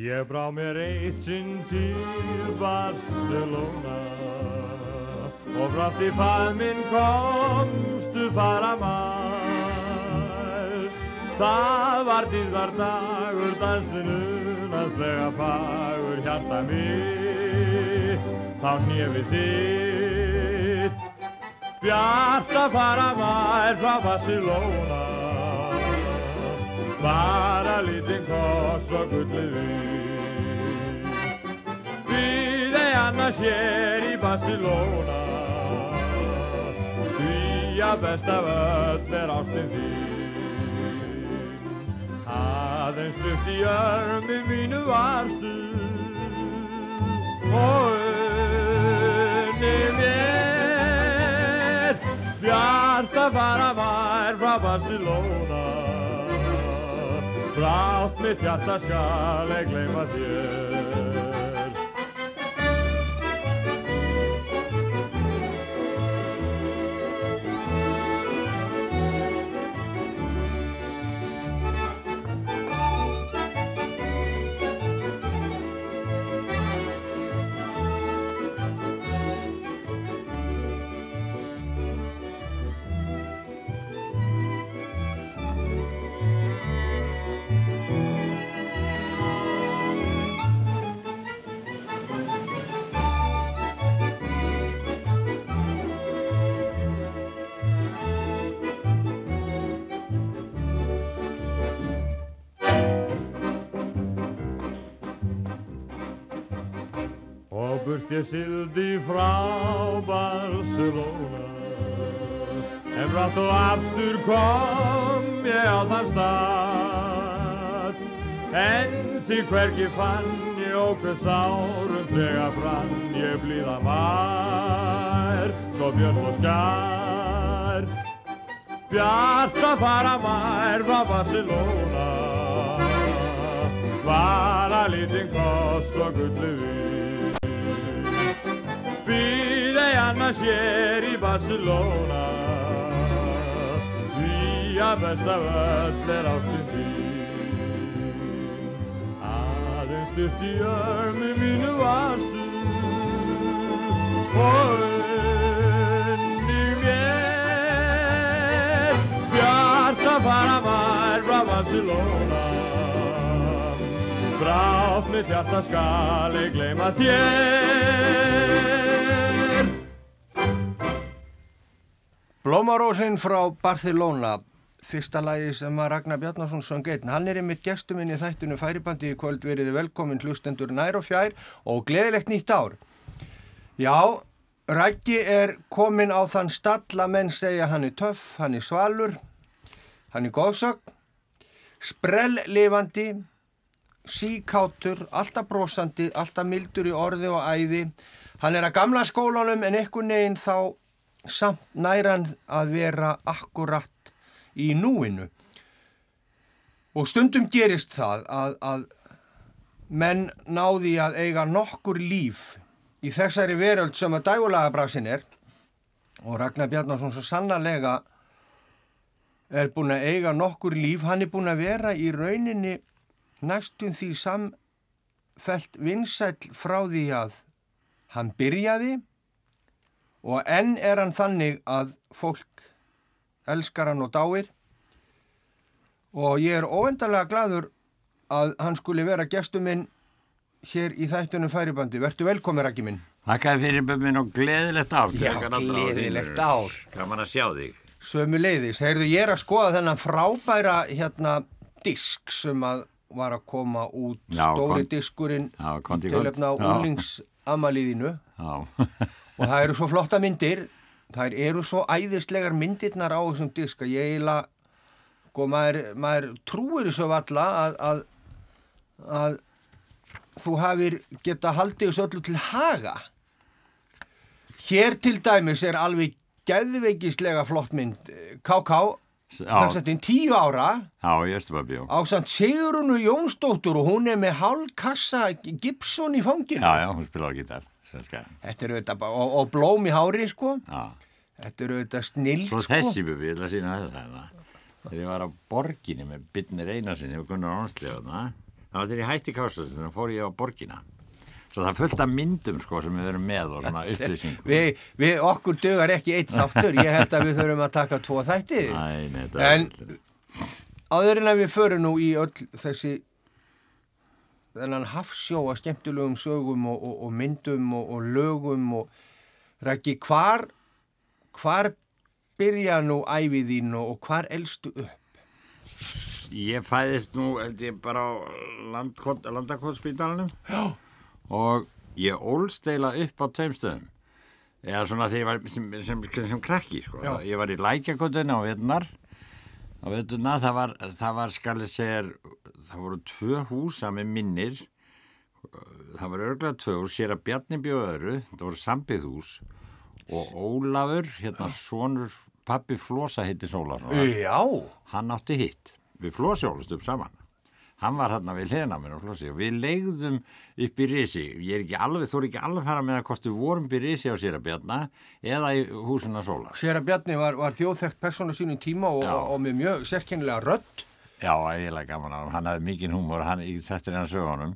Ég brá mér eitt sinn til Barcelona og brátt í faðminn komstu fara mæl. Það var dýrðar dagur, danslinunanslega fagur hjarta mitt, þá nefið þitt. Bjart að fara mær frá Barcelona bara lítinn koss og gullið við. Við ei annars hér í Barcelona, því að best af öll er ástinn þín. Aðeins stutt í örmi mínu varstu og unni mér, bjart að fara mær frá Barcelona. Brátt mitt hjarta skal ég gleyma þér Burt ég sildi frá Barcelona En brátt og aftur kom ég á þann stað. En því hvergi fann ég okkur sárum Þegar brann ég blíða mær Svo björn og skær. Bjart að fara mær frá Barcelona Bara lítinn koss og gullu við Býð ei annars hér í Barcelona. Því að best af öll er ástin þín. Aðeins stutt í örmi mínu varstu Og unni mér Bjart að fara mær frá Barcelona. Mitt hjarta skal ég gleyma þér Blómarósin frá Barcelona fyrsta lagi sem að Ragnar Bjarnarsson söng einn. Hann er einmitt gestuminn í þættinu færibandi í kvöld veriði velkomin hlustendur nær og fjær og gleðilegt nýtt ár. Já, Raggi er komin á þann stall að menn segja hann er töff, hann er svalur, hann er góðsögn, sprelllifandi, síkátur, alltaf brosandi, alltaf mildur í orði og æði. Hann er að gamla skólanum en einhvern veginn þá samt næran að vera akkurat í núinu. Og stundum gerist það að, að menn náði að eiga nokkur líf í þessari veröld sem að dægulagabrasin er og Ragnar Bjarnarsson svo sannarlega er búin að eiga nokkur líf. Hann er búin að vera í rauninni næstum því samfelt vinsæll frá því að hann byrjaði og enn er hann þannig að fólk elskar hann og dáir og ég er óendalega gladur að hann skuli vera gestur minn hér í þættunum færibandi. Vertu velkomin, Raki minn. Þakka fyrir bömmin og gleðilegt ár. Já, gleðilegt ár. Gaman að sjá þig. Sömu leiðis. Heyrðu, ég er að skoða þennan frábæra hérna disk sem að var að koma út Já, stóri kon- diskurinn gott. tilöfna á Já. og það eru svo flotta myndir það eru svo æðislegar myndirnar á þessum disk að ég eiginlega sko, maður, maður trúir þessu valla að, að, að þú hafir geta haldið þessu öllu til haga hér til dæmis er alveg geðveikislega flott mynd KK já, Dagsættin tíu ára á samt Sigrunu Jónsdóttur og hún er með hálkassa Gibson í fanginu. Já, já, hún gítar. Svenska. Þetta er auðvitað bara, og, og blóm í hári sko. Já, Þetta er auðvitað snill svo sko. þessi bubbi, ég ætla að sína þess að það. Þegar ég var á borginni með Bitnir Einarsinni og Gunnar Ánslega það var þegar ég hætti káslöðin þannig fór ég á borgina svo það fullt af myndum sko sem við verum með og svona upplýsingum Við, við okkur dögar ekki eitt þáttur, ég held að við þurfum að taka tvo þætti. Æ, nei, það En áður en að við förum nú í öll þessi þennan hafsjó að skemmtilegum sögum og, og, og myndum og, og lögum og rækki hvar hvar byrja nú æfið þín og, og hvar elstu upp? Ég fæðist nú, held ég, bara á landakotspítalunum og ég ólst eila upp á tveim stöðum. Eða svona þegar ég var sem, sem, sem, sem krakki, sko. Ég var í lækjakotinu á vetunar. Á vetunar, það var, var, skal ég segja, það voru tvö húsa með minnir. Það var örglega tvö hús, sér að Bjarni bjóð öðru, það voru sambið hús. Og Ólafur, hérna sonur, pappi Flosa Sólarsson Já, hann átti hitt. Við flósjólust upp saman. Hann var hérna við hliðina á mér á flósi og við legðum upp í risi. Ég er ekki alveg, þú er ekki alveg fara með að við vorum upp í risi á sér að bjarna eða í húsuna sóla sér að Bjarni var, var þjóðþekkt persónu sínum tíma og, og, og með mjög sérkennilega rödd. Já, eiginlega gaman á hann, hann hafði mikinn húmor hann ekki settir hann sögunum.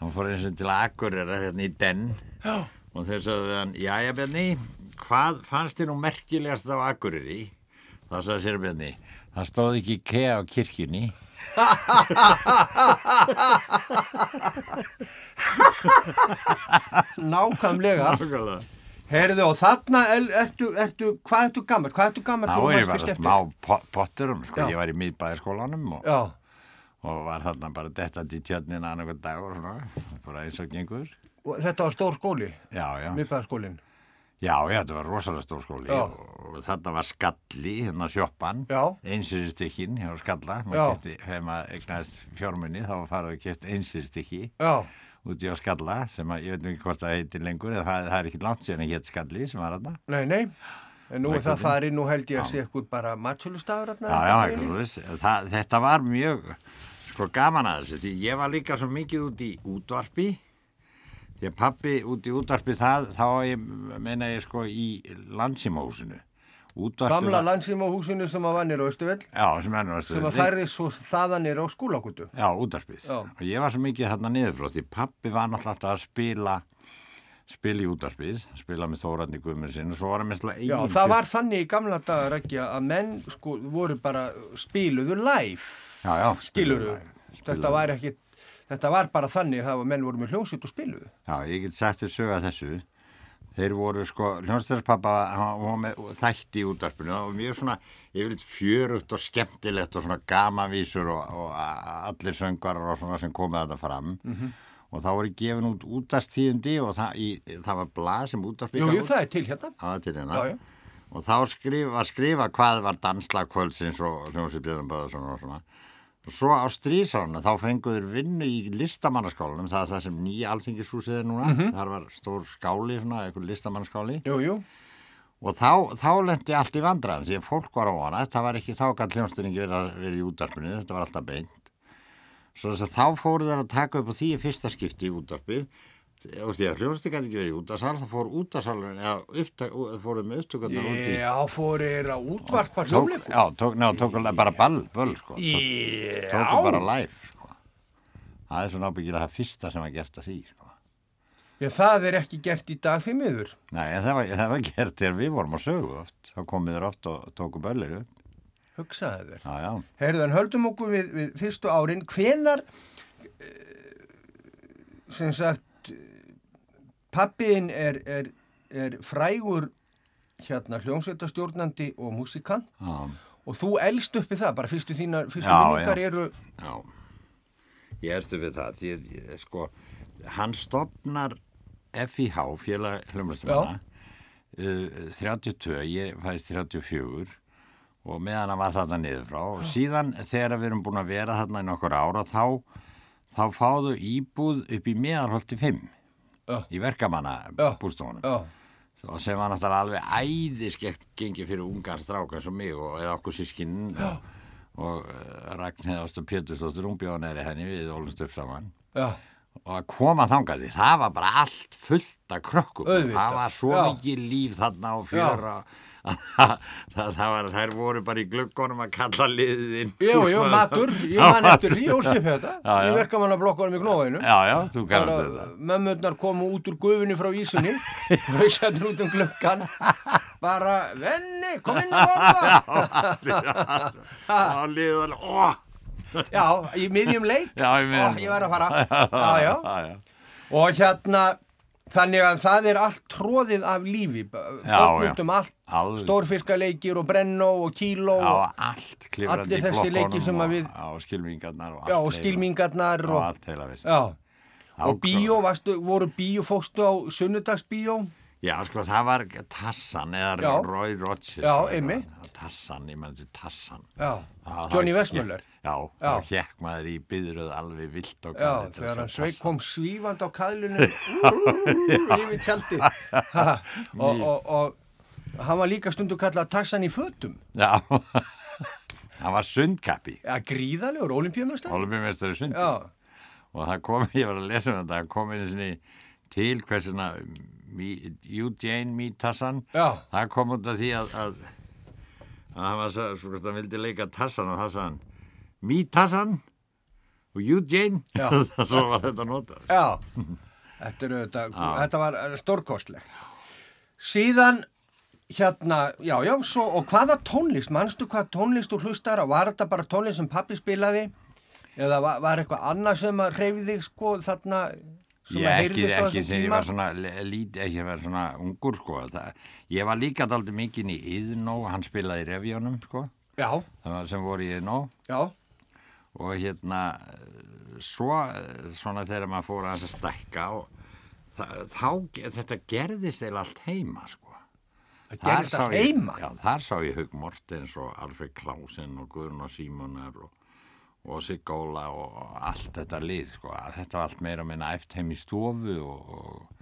Hann fór eins og til Akureyrar hérna í den. Já. og þeir sagði hann, jæja Bjarni hvað fannst þér nú merkilegast á Akureyri? Þá sagði sér Bjarni það stóð ekki kea á kirkjunni. Nákvæmlega. Nákvæmlega Herðu og þarna er, ertu, ertu, hvað ertu gammal? Hvað ertu gammal? Er ég fyrst smá po- potturum, sko, Já. ég var í miðbæðaskólanum og, og var þarna bara dettandi í tjörnina annað dag og svona, bara eins og gengur. og þetta var stór skóli, Já, já, miðbæðarskólinn. já, já, þetta var rosalega stór skóli Já. og, þarna var skalli, hérna sjoppan, Já. einsýrstykkin hjá skalla, maður kefti, þegar maður egnaðist fjármunni þá var farið að kefti einsýrstykki Já, úti á skalla sem að, ég veit ekki hvort það heitir lengur, en það, það er ekki langt síðan ég hétt skalli sem var þarna. nei, nei. En nú er það farið, nú held ég að sé ykkur bara matsölustafur þarna. Já, já, svoleiðis. það, þetta var mjög sko gaman að þessu því ég var líka svo mikið út í útvarpi því að pappi út í útvarpi það, þá ég, meina ég sko í landsímahúsinu útvarpi Gamla var, landsímahúsinu sem að var nýra á Östuvell, já, sem, er nú að sem að færði svo þaðan nýra á skúlakutu. já, útvarpið Já. og ég var svo mikið þarna niður frá því pappi var náttúrulega alltaf að spila spila í útvarpið, spila með Þórandi Guðmur sinn og svo var með slá Já, það var þannig í gamla dagar ekki að menn sko voru bara spiluðu live, já, já, skiluru. spiluðu- Þetta var ekki, þetta var bara þannig að menn voru með hljómsveit og spiluðu. Já, ég get þér sögða þessu. Þeir voru sko, hljónstæðarpappa, hann var með þætti í útarpinu og mjög svona yfirleitt fjörugt og skemmtilegt og svona gamavísur og, og allir söngarar og svona sem komið þetta fram. Mhm. Og þá voru gefin út útastíðundi og það, í, það var blað sem útarpi Jú, jú, það er til hérna. Það var til hérna. Já, já. Og þá skrif, var skrifa hvað var danslagkvöldsins og Björnböðarsson og svona. Svo á strísárna þá fenguður vinnu í listamannaskólanum, það er það sem nýja alþingishúsið er núna. Mhm. Þar var stór skáli, svona, eitthvað listamannaskáli. Jú, jú. Og þá, þá lendi allt í vandræðum, því að fólk var á hana. Það var ekki þá gætt hljómsveitingi verið, verið í útarpinu, þetta var alltaf beint. Svo þess að þá fóru þeir að taka upp á því fyrsta skipti í útarpið. Og því að ekki verið í útarsal, það fór upptak, fóruð með upptökurnar út í Já, fórir að útvarpa tók, hljómleikum. já, tók, ná, tók bara ball, böll, sko. Tók, tóku bara live, sko. Það er svona ábyggilega það fyrsta sem var gert að því, sko. Já, það er ekki gert í dag því miður. Nei, það var, það var gert þegar við vorum að sögu oft. Þá komið þér oft og tóku böllir upp. Hugsaði þér. Já, já. Herðan, höldum okkur við, við fyrstu árin. Hvenar, eh, sem sagt, pappiðin er, er, er frægur hérna hljómsveitastjórnandi og músikant. Já, og þú elst uppi það, bara fyrstu þínar, fyrstu minningar eru, já. Ég erstu við það, því að, ég- sko, hann stopnar FIH, félag hljómlæstumanna, uh, 32, ég fæst 34 og meðan hann var þarna niður frá. Og síðan þegar við erum búin að vera þarna í nokkur ára þá, þá fáðu íbúð upp í meðarholti 5 Já. Í verkamanna Já. bústofunum já, og sem var náttúrulega alveg æðiskekt gengið fyrir ungan stráka eins og mig og eða okkur sískinn og, og uh, Ragnhildur Ásta Pétursdóttir hún bjóða næri henni við ólumst upp saman. Já, og að koma þangað því það var bara allt fullt af krökkum. Það var svo já. mikið líf þarna og fjöra það, það, það var, þær voru bara í gluggunum að kalla liðið inn. Jú, jú, matur, ég man eftir því og stipp þetta Já, já. í verkamannablokkunum í Gnóinu Já, já, þú kannast þetta. Mömmurnar komu út úr gufunni frá ísunni og við settum út um gluggan bara, venni, kom inn að borða Já, liðið alveg, ó, Já, í miðjum leik já, ég Ó, meina. Ég verð að fara já, já. já, já. Og hérna, þannig að það er allt tróðið af lífi Já, Bókn já. út um allt Alveg. Stórfiskaleikir og brennó og kíló og, Allir þessi leikir sem að og- við- Já, skilmingarnar og já, allt og skilmingarnar Og og, allt heila Já, og bíó, varstu, voru bíó, fóstu á sunnudagsbíó Já, sko, það var Tassan eða Já. Roy Rogers. Já, og eitthvað. einmitt. Tassan, ég menn þessi Tassan. Johnny hékk- Já, Já. þá hekk maður í byðröð alveg vilt og Já, galið til þegar að hann sveik kom svífand á kaðlunum yfir tjaldi Ha, og, og, og hann var líka stundu kallað tassan í fötum. Já, hann var sundkappi. ja, gríðalegur, olimpíumestari Olumimestari sundi. Já, Og það kom, ég var að lesa um þetta, það kom einu sinni til hversuna Eugene Meet Tassan. já, Það kom út af því að, að, að hann var svo, svo, hann vildi leika Tassan og það sagði hann Meet Tassan og Eugene. Svo var þetta notað. já. Þetta, er, þetta, þetta var stórkostlegt. Síðan hérna, já, já, svo, og hvaða tónlist, manstu hvað tónlist þú hlustar á, var þetta bara tónlist sem pappi spilaði? Eða var, var eitthvað annað sem að reyfi þig sko þarna sem Ég að ekki, ekki þegar ég var svona lítið, ekki var svona ungur sko. Það, ég var líka daldið mikinn í Iðnó, hann spilaði í revjónum sko, Já, sem voru í Iðnó. Já, og hérna svo svona þegar maður fór að þess að það, þá, þetta gerðist eða allt heima sko. það gerist sá að ég- heima Já, þar sá ég Hug Mortens og Alfred Klausen og Guðrún og Símonar og, og Sigóla og allt þetta lið, sko. Þetta var allt meira minna eft heim í stofu og, og,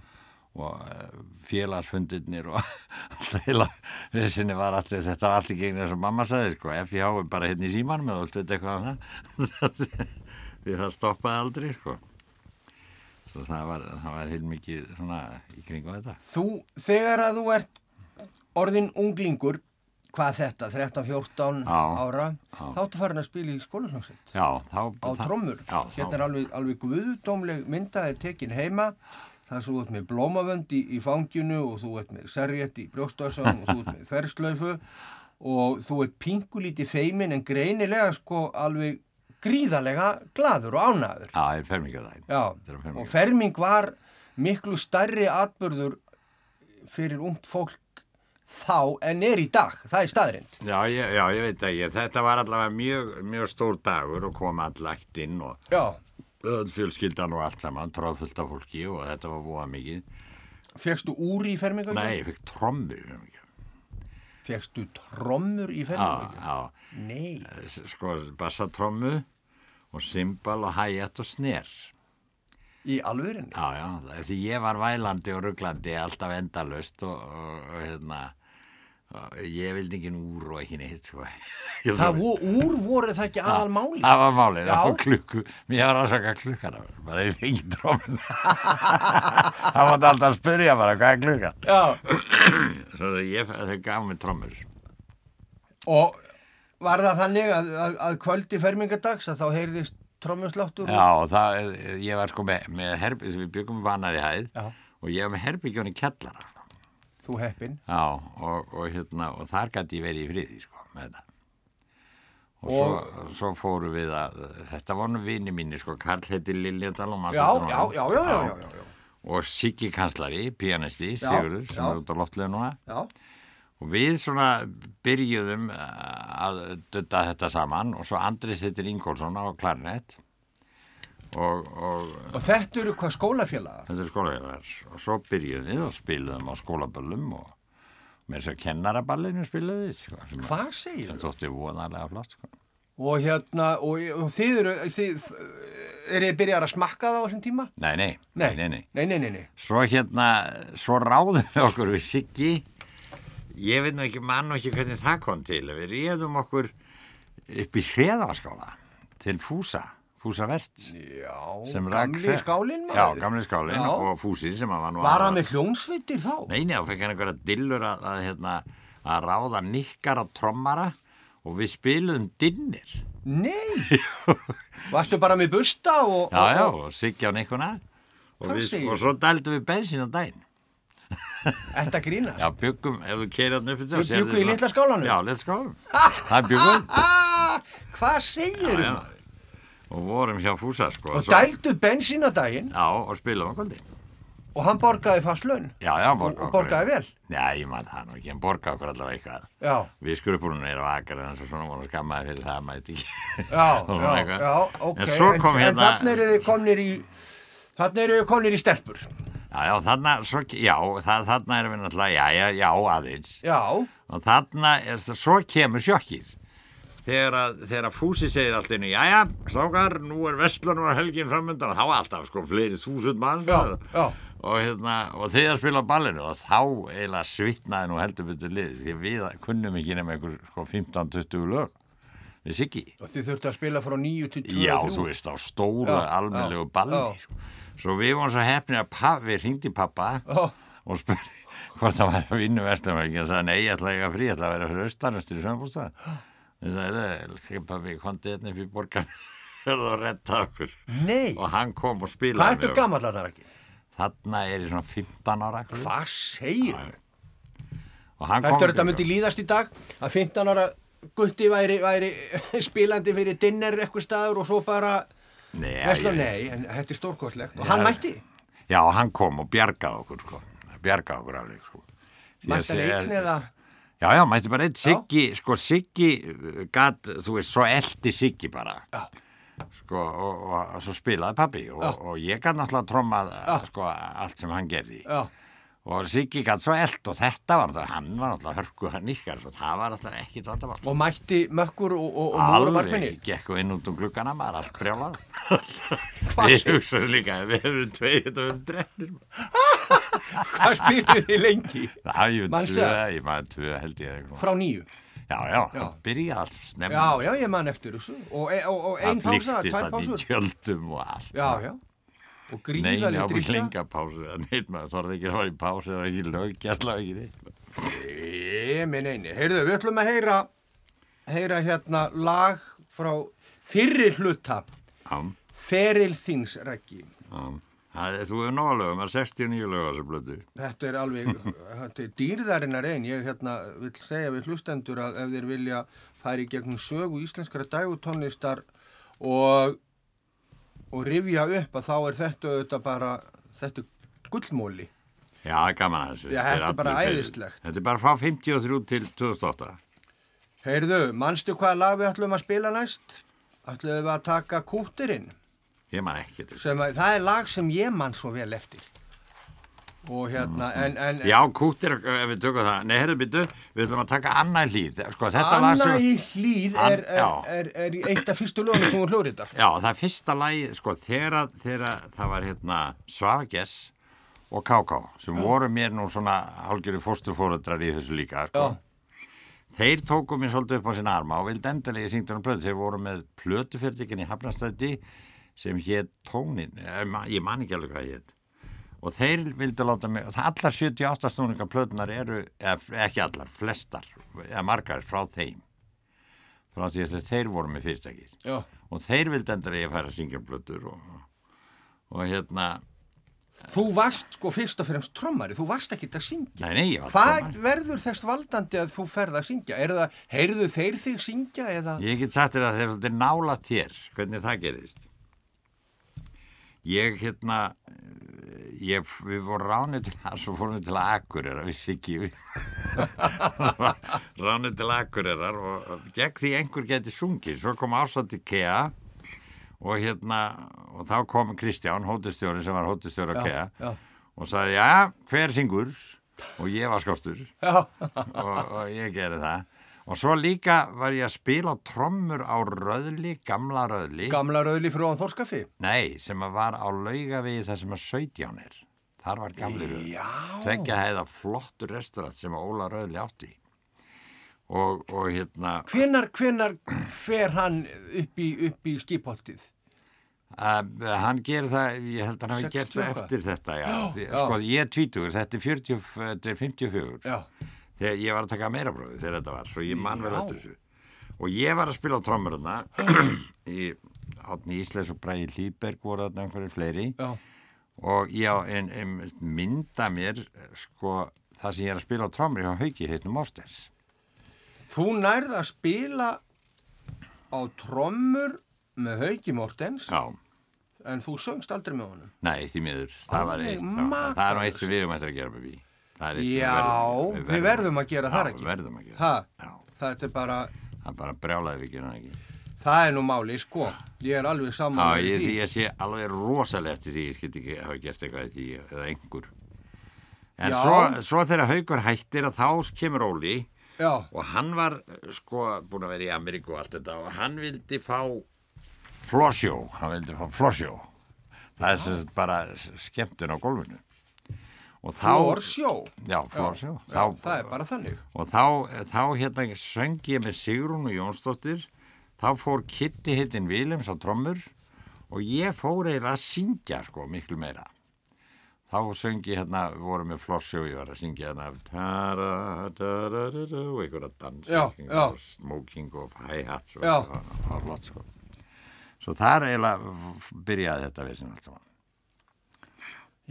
og eh, félagsfundirnir og allt heila vissinni var allt, þetta var allt í gegn eins og mamma sagði, sko. FIH er bara hérna í símanum eða allt veit eitthvað. Því það stoppaði aldrei, sko. Svo það var, var heilmikið svona í kringum þetta. Þú, þegar að þú ert orðin unglingur, hvað þetta, 13-14 Já, ára, já. þá ertu farin að spila í þá... á trommur. Hérna er alveg, alveg guðdómleg myndaði tekin heima. Það er svo út með blómavönd í, í fanginu og þú ert með serjett í brjóstöðsum og þú ert með þverslaufu og þú ert pingulítið feimin en greinilega sko alveg gríðarlega gladur og ánæður. Já, það er fermingardaginn. Já, og ferming var miklu stærri atbyrður fyrir ungt fólk þá en er í dag, það er staðrind. Já, ég, já, ég veit ekki. Þetta var allavega mjög, mjög stór dagur og kom allægt inn og Já, fjölskyldan og allt saman, tróðfullt af fólki og þetta var voða mikið. fegstu úr í fermingu? Nei, ég fikk trommur. Fegstu trommur í Já, fermingu? já, Nei. S- sko, bassatrommu og symbal og hæjett og sner. Í alvörinni? Já, já, því ég var vælandi og rugglandi alltaf endalust og, og, og hérna, ég vildi ekki úr og ekki neitt, sko. Það vo, úr voru það ekki aðal máli? Það var málið, það var klukku, mér var ásaka klukkana, bara ég fengi trómin. Það mátti alltaf spyrja bara, hvað er klukkan? Svo að ég, þau gaf mér trómur. Og var það þannig að, að, að kvöldi fermingadags að þá heyrðist trommusláttur? Já, það, ég var sko með, með herbyggj, við byggum vanar í hæð Já. og ég var með herbyggjón í kellara. Þú heppin. Já, og, og hérna, og þar gæti ég verið í friði, sko, með þetta. Og, Og- svo, svo fóru við að, þetta voru vini mínir, sko, Karl heiti Liljadal og maður Já, já, já, já, já, já, já, já. og Siggi kanslari, pianisti, Sigurður, sem er út á loftlega núna. Já, Og við svona byrjuðum að dutta þetta saman og svo Andris heitir Ingólfsson á klarinett og, og og þetta eru hvað skólafélagar? þetta er skólafélagar og svo byrjuðum við og spiluðum á skólaböllum og með þess að kennaraballinu spiluðum við sko, Hvað segir þú? þótti voðalega flott sko. Og hérna, og, og þið eru, þið, er þið byrjar að smakka það á þessum tíma? Nei, nei, nei, nei, nei. Nei, nei, nei, nei. Svo hérna, svo ráðum við okkur við Siggi ég veit nú ekki, mann og ekki hvernig það kom til við réðum okkur upp í hreðaskála til Fúsa, Fúsa Vert Já, gamli skálinn Já, gamli skálinn og Fúsi sem að var nú Var hann með hljónsveitir þá? Nei, nei, þá fekk hann einhverja dillur að, að hérna, að ráða nikkar á trommara og við spiluðum dinnir. Nei, varstu bara með busta og... Já, já, og, og Siggi á nikkuna og, við, og svo dældum við bensin á daginn. Þetta grínast. Já, byggum, ef þú keirðan upp Þau bjuggu í litla skálanum? Já, litla skálanum. Það byggum. Hvað segir þú? Og vorum hjá Fúsa, sko. Og dældu bensin að daginn Já, og spilaðum á kvöldi. og hann borgaði fast laun. Já, já, Og, borgaði og borgaði vel. Já, ég man það nú ekki, en borgaði okkur allavega eitthvað. Já, Við skrupurinn er á akar en svo svona vorum skammaði fyrir það mæti ekki. já, já, já, ok. En svo kom en, hérna... En þannig eru þið komnir í, þannig eru þið komnir í stelpur. Já, já, svo, já, þarna erum við náttúrulega, já, já, já, aðeins. Já, Og er, svo kemur sjokkið. Þegar að, þegar að Fúsi segir allt einu, já, já, strákar, nú er Vestlunum og helgin framöndan og þá var alltaf sko fleiri þúsund mann. já, já. Og, hérna, og að spila ballinu og þá eiginlega svitnaði nú heldur betur lið því við kunnum ekki nema einhver sko 15-20 lög við Siggi. Og þið þurftu að spila frá nýju til 2 Já, og 3. þú veist, á stóra Já, almennlegu já, balli. já. Sko. Svo við vorum svo hefni að pa, við hringdi pappa og spurði hvort það væri að vinna vestumverkin og sagði, nei, ég ætla að frí, ég ætla að vera fyrir austanastur í sömbústað. Pappi, kontið hérna fyrir borgan og retta okkur. Nei, Og hann kom og hvað spilaði ertu með okkur. gammal að það ekki? Þarna er ég svona 15 ára. Hvað? Hvað segir þau? Og hann Þetta kom þetta myndi líðast í dag að 15 ára gutti væri, væri spilandi fyrir dinner eitthvað staður og svo bara Nei, Vesla, nei, en þetta er stórkostlegt og hann mætti, Já, hann kom og bjargaði okkur, sko. Bjargaði okkur alveg, sko. Mætti hann einn eða Já, já, mætti bara eitt Siggi, sko, Siggi gat, þú veist, svo eldi Siggi bara. Sko, og, og, og svo spilaði pabbi og, og ég gat náttúrulega trommað, sko, allt sem hann gerði. Já, Og Siggi gat svo eld og þetta var náttúrulega, hann var náttúrulega hörkuð hann ykkar, svo það var alltaf ekki vandamál. og mætti mökkur og, og, og Alveg, markminni gekk inn út um gluggana, maður allt brjálað. Við segir- hugsaðum líka, við erum tveir þetta um drennir. Hvað spiluðu þið lengi? Það, ég Manstu tvö, ég held ég. Frá nýju Já, já, það byrjaði allt snemma. Já, já, ég man eftir þessu og, e- og, og ein Það pása, tvær það í pásur tjöldum og allt. Já, já og Nei, gríðaleg já, drýsta klingapásu, það neitt maður, þorði ekki að fara í pásu, það var ekki löggjastla, ekki neitt. Ég minn eini, heyrðu, við ætlum að heyra heyra hérna lag frá fyrri hluta Já, Feril þins reggi já. Það er, þú hefur nóga lögum, það er 69 lög á þessu blödu. Þetta er alveg, þetta er dýrðarinnar einn. Ég hérna, vil segja við hlustendur að ef þeir vilja í gegnum sögu íslenskara dægutónlistar og, og rifja upp að þá er þetta auðvitað bara, þetta er gullmóli. Já, gaman að þessu. Já, Þetta þetta er bara æðislegt. Þetta er bara frá 53 til 2008. Heyrðu, manstu hvaða lag við ætlum að spila næst? Ætlum við að taka kúttirinn? Ég man ekki að, það er lag sem ég mann svo vel eftir. Og hérna, en... en Já, kúttir, ef við tökum það. Nei, herru, byttu, við ætlum að taka annað hlýð. Sko, þetta lag Anna sem... í hlýð An- er, er, já. er, er, eitt af fyrstu lögum sem hún hljóriðar. Já, það er fyrsta lagi, sko, þegar, það var hérna Svavagess og Káká sem voru mér nú svona hálgjöru fóstufóruðrar í þessu líka, sko. Þeir tóku mér svolítið upp á sinna arma og vildi endalegi syngta um plötu. Þeir voru með plötufyrirtekin í Hafnarstætti sem hétt Tónin, eh, ég man ekki alveg hvað hétt. Og þeir vildi láta mig, allar 78 snúningar plötunar eru, ekki allar, flestar, eða margar frá þeim. Frá því að þeir voru með fyrirtækið Já. og þeir vildi endur að ég færa syngja um og, og hérna Þú varst sko fyrst og fremst trommari, þú varst ekki að syngja. nei, nei, ég var Hvað trommari. verður þess valdandi að þú ferð að syngja? Er það, heyrðu þeir þig syngja eða? ég get sagt þér að þeir nála þér hvernig það gerist ég hérna ég, við vorum ránið til að svo fórum við til að Akureyra við Siggi ránið til Akureyrar og gegn því einhver geti sungið svo kom ásandi Kea og hérna og þá kom Kristján, hótustjóri sem var hótustjóri á Kea já. og sagði, já, hver syngur? Og ég var skástur Já, og, og ég gerði það. Og svo líka var ég að spila trommur á röðli, gamla röðli. gamla rauðli frá Þorskafi. Nei, sem var á laugavegi þar sem að 17 er. Þar var gamli röðli. Já. Tveggja heiða flottur restaurat sem að Óla röðli átti. Og, og hérna, Hvenar, hvenar fer hann upp í, upp í skipholtið? Uh, hann gerir það, ég held að hann 60 gert það eftir þetta, já. Já. Sko, ég er tvítugur, þetta er, 40, þetta er 54. Já, þegar ég var að taka meira bróði þegar þetta var, svo ég man vel eftir þessu. Og ég var að spila á trommurna í Átni Ísleis og Bræði Lýberg voru þarna einhverjir fleiri. Já. og ég en, en, mynda mér sko það sem ég er að spila á trommur hjá Hauki heitnum Ásters. Þú nærð að spila á trommur með Hauki Mortens Já, en þú söngst aldrei með honum. nei, því miður það var eitt, það, er makalaust. eitt sem við um eftir að gera með bí Það er eitt sem Já, við verðum að gera það Já, ekki. við verðum að gera Ha? Já, Þetta er bara, það er bara brjálaði við gerum það ekki það er nú máli, sko. Ég er alveg Já, saman með því því. ég sé alveg rosalega eftir því ég skildi ekki hafa gert eitthvað í því eða einhver En Já. svo, svo þegar Haukur hættir að þá kemur Óli Já, og hann var sko búin að vera í Ameríku og allt þetta og hann vildi fá flossjó, hann vildi fá flossjó það er sem sagt bara skemmtun á gólfinu og þá Florsjó. já, þá, það er bara þannig. og þá, þá hérna söng ég með Sigrún og Jónsdóttir þá fór Kitty hittin Viljums á trommur og ég fór eiginlega að syngja sko miklu meira þá söng ég hérna, við vorum með flossjó ég var að syngja hérna og einhverja dans Já, já. og smoking og hi-hats og eitthvað, það var flott sko svo þar eiginlega byrjaði þetta við sem allt saman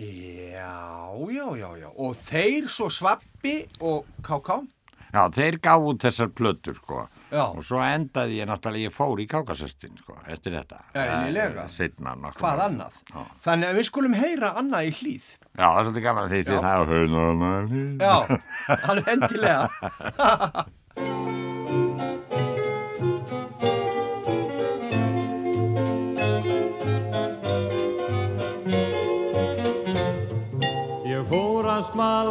Já, já, já, já. Og þeir svo svappi og káká. Já, þeir gaf út þessar plötur, sko. Já. Og svo endaði ég náttúrulega, ég fór í kákasestin, sko, eftir þetta. Eðlilega. Setna nokkuð. Hvað annað? Já. Þannig að við skulum heyra annað í hlýð. Já, það er svolítið gaman að því því það er höfðan. Já, alveg endilega. Ég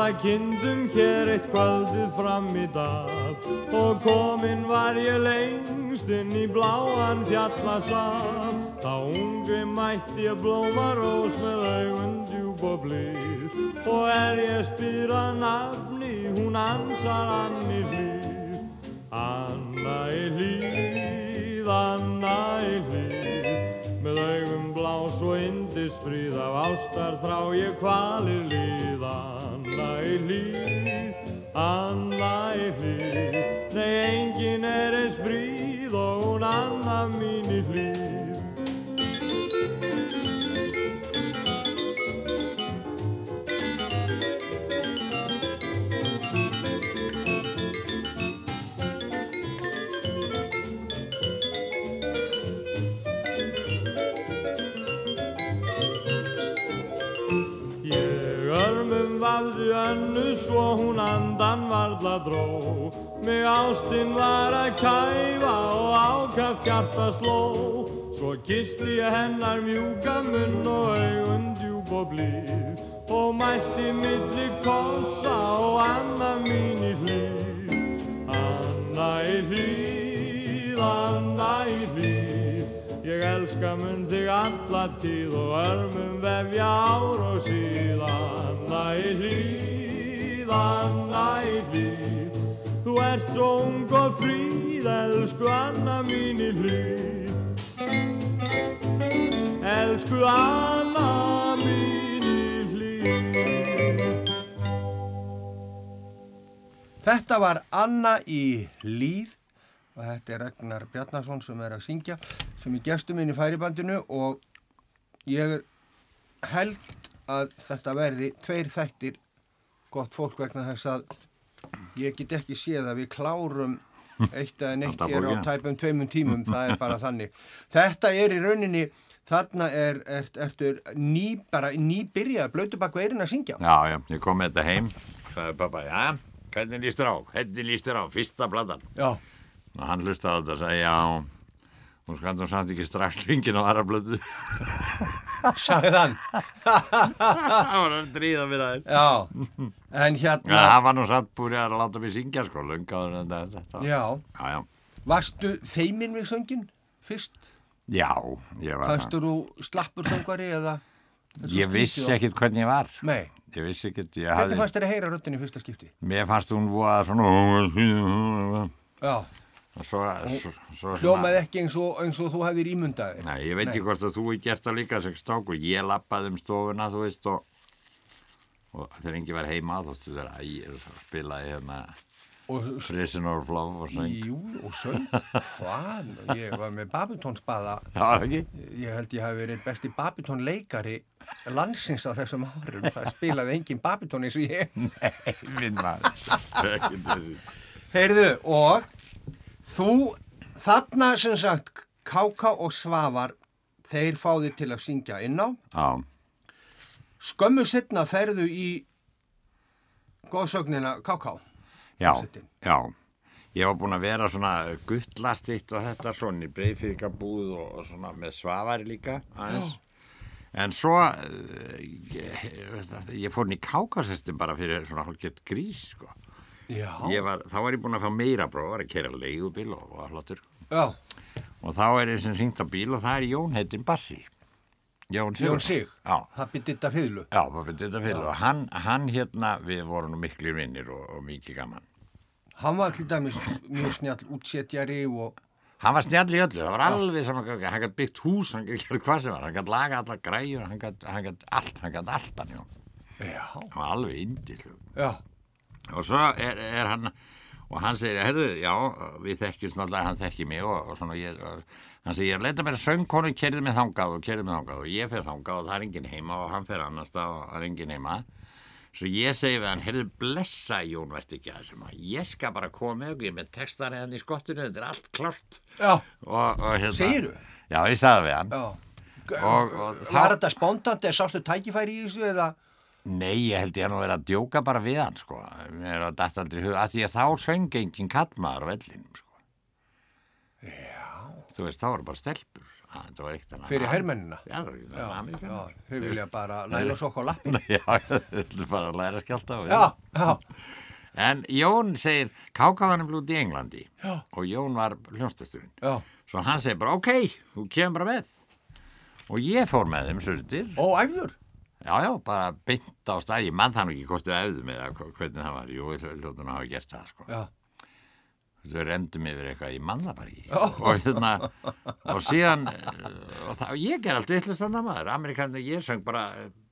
smala kindum hér eitt kvöldið fram í dag og kominn var ég lengst inn í bláan fjallasal. Þá ungi mætti ég blómarós með augun djúb og blíð og er ég spyr að nafni hún ansar Anni hlýð. Anna í hlýð, Anna í hlýð Með augum blás og indisfríð af ástar þrá ég kvalir líð hlýð, Anna í hlýð Nei, engin er eins fríð og hún Anna mín í svo hún andan varla dró. Mig ástinn var að kæfa og ákaft hjarta sló. Svo kisti ég hennar mjúka munn og augun djúb og blíð. Og mælti milli kossa og Anna mín í hlýð. Anna í hlýð, Anna í hlýð. Ég elska mun þig alla tíð og örmum vefja ár og síð. Anna í hlýð, Í hlýð Þú ert svo ung og fríð, elsku Anna mín í hlýð. Elsku Anna mín í hlýð. Þetta var Anna í hlýð og þetta er Ragnar Bjarnason sem er að syngja sem er gestur minn í færibandinu og ég held að þetta verði tveir þættir gott fólk vegna þess að ég get ekki séð að við klárum eitt eða neitt hér á tæpum tveimum tímum, það er bara þannig þetta er í rauninni þarna er, er, ertu ný, bara nýbyrjað blötu bak veirin að syngja Já, já, ég kom með þetta heim, sagði pappa, já, hvernig líst þér á? Hvernig líst þér á? Fyrsta platan. Já, Og hann hlustaði þetta og sagði, já, hún skandi hún samt ekki strax hringin á aðra blödu. sagði hann Það var að dríða mér aðeins. Já, en Já, hérna það var nú samt búið að láta mig syngja, sko, lungaður en þetta. Já, Já, já. varstu feimin við söngin fyrst? Já, ég var Fannstu þú slappur söngvari eða? Ég vissi ekkit hvernig ég var. Nei, Ég vissi ekkit, ég hvernig hafði, fannst þér að heyra röddin í fyrsta skipti? mér fannst hún voða svona, Já, svo, svo, svo hljómaði ekki eins og, eins og þú hefðir ímundaði Nei, ég veit ekki hvort að þú er gert það líka sem stóku. Ég lappaði um stofuna, þú veist, og, og þegar engi var heima, þú veist, þegar ég spilaði hérna og Prisoner of Love og söng. jú, og söng hvað, ég var með babitónsbaða ekki? ég held ég hafi verið besti babitónleikari landsins á þessum árum það spilaði engin babitón eins og ég Minn maður. Heyrðu, og þú, þarna sem sagt, Káka og Svavar, þeir fá þig til að syngja inn á. Já, Skömmu setna ferðu í góðsögnina Káka. já, já. Ég var búinn að vera svona guttlastitt og þetta svona í breyfíkabúð og, og svona með svavari líka aðeins. En svo, eh, ég, ég fór inn í kákasestin bara fyrir svona hálfgett grís, sko. Var, þá var ég búinn að fá meira bróð, var að kera leigubíl og var hlottur. Já, Og þá er ég sem hringt á bíl og það er Jón heitinn Bassi. Jón Sig. Jón Sig. Það byrði þetta fyrlu. Já, pappi, þetta fyrir og hann, hann hérna, við vorum miklu vinnir og, og mikið gaman. Hann var til dæmis mjög snjall útsetjari og Hann var snjall í öllu, það var alveg saman, hann gætt byggt hús, hann gætt gert hvað sem var, hann gætt laga allar græjur, hann gætt, gætt allt, hann gætt allt hann, já, Hann var alveg indislu. já, Og svo er, er hann, og hann segir, herðu, já, við þekkjumst náttúrulega, hann þekki mig og, og svona, ég, og, hann segir, ég leita mér söngkonu, kerði mig þangað og kerði mig þangað og ég fer þangað og það er enginn heima og hann fer annars stað og það er enginn heima. Svo ég segi við hann, heyrðu blessa Jón, að þessum að ég skal bara koma okkur, ég með textar hérna í skottinu, þetta er allt Og, og hérna, Segirðu? Já, ég sagði við hann. Og- og Var þetta spontant eða sástu tækifæri í þessu eða? Nei, ég held ég að nú vera að djóka bara við hann, sko. Mér er að dætt aldrei hug, að því að þá söng engin kallmaður á vellinum, sko. Já. Þú veist, þá voru bara stelpur. Að, þetta var eitt annað. Fyrir hermennina? Já, það var ekki Já, Amerikanar. já, þau vilja bara læla sokk á lappin. Já, þau vilja bara læra skjálta á. Já, já, En Jón segir, Káka var nefnilega út í Englandi Já. og Jón var hljónstasturinn. já. Svo hann segir bara, ok, þú kemur bara með. Og ég fór með þeim surdir. Og æfður? Já, já, bara beint á stæði, mann þannig ekki hvort við æfðum með það, hvernig það var, jú, að hafa gert það, sko. Já, Þau rendum yfir eitthvað í manna bara ekki. Já. Og hérna, og síðan, eh, og, það, ég ger allt vittlust þannig maður, Amerikanir, ég söng bara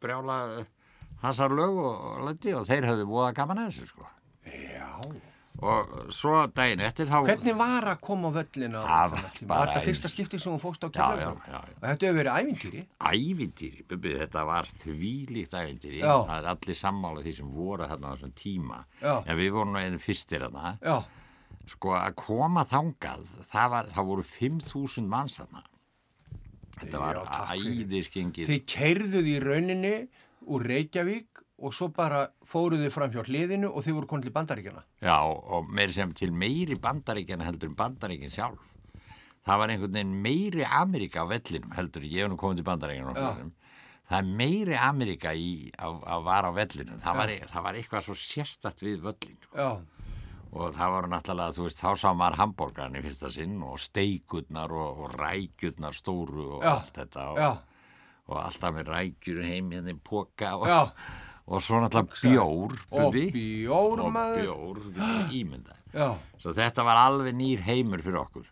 brjála eh, hansar lög og, leti og þeir höfðu voða gaman að þessu, sko. já. Og svo daginn eftir þá... Hvernig var að koma á völlina? Það var Var þetta fyrsta skipti sem hún fóst á já, já. Þetta hefur verið ævintýri? Ævintýri, Bubbi, þetta var þvílíkt ævintýri. Já. Það er allir sammála því sem voru þarna á þessum tíma. Já. En við vorum nú einu fyrstir þarna. Já, Sko að koma þangað, það, var, það voru 5.000 manns þarna. Þetta var æðiskengið. þið keirðuð í rauninni úr Reykjavík og svo bara fóruðu fram hjá hliðinu og þið voru konið til bandaríkjana. Já, og meiri sem til meiri bandaríkjana heldur en bandaríkin sjálf. Það var einhvern veginn meiri Ameríka á vellinum heldur, ég hef nú komið til bandaríkjana. Það er meiri Ameríka í að, að vara á vellinum. Það var, það var eitthvað svo sérstakt við völlin. sko. Já, Og það voru náttúrulega, þú veist, þá sá maður hambúrgarn í fyrsta sinn og steikutnar og, og rækjurnar stóru og Já. allt þetta. Og, og alltaf með rækjur heim hérna í póka og, já. Og svo náttúrulega bjór Og bjór, og maður. bjór, getur ímyndað. Já, svo þetta var alveg nýr heimur fyrir okkur.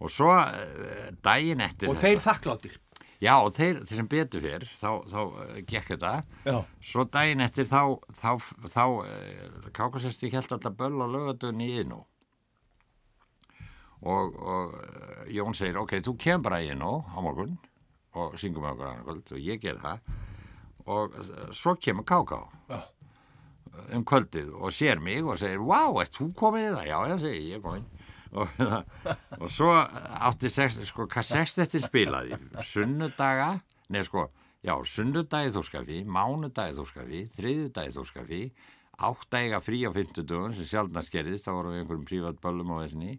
Og svo uh, daginn eftir og þeir þakkláttir. já og þeir, þeir sem betur fyrr þá, þá uh, gekk þetta. Já, svo daginn eftir þá þá, þá uh, kákasesti held alltaf böll á lögadunni í Iðnó. Og, og Jón segir ok, þú kemur bara í Iðnó á morgun og syngum okkur annað kvöld. Og ég ger það og svo kemur Káká. Já, um kvöldið og sér mig og segir Vá, ert þú komin í það? Já, ég segi, ég er komin og, og svo átti sex, sko, hvað sext eftir spilaði. Sunnudaga, neða sko já, sunnudagi þórskafi, mánudagi þórskafi þriðudagi þórskafi áttæga frí á fimmtudögun sem sjálfna skerðist, þá vorum við einhverjum prívat böllum á þessinni,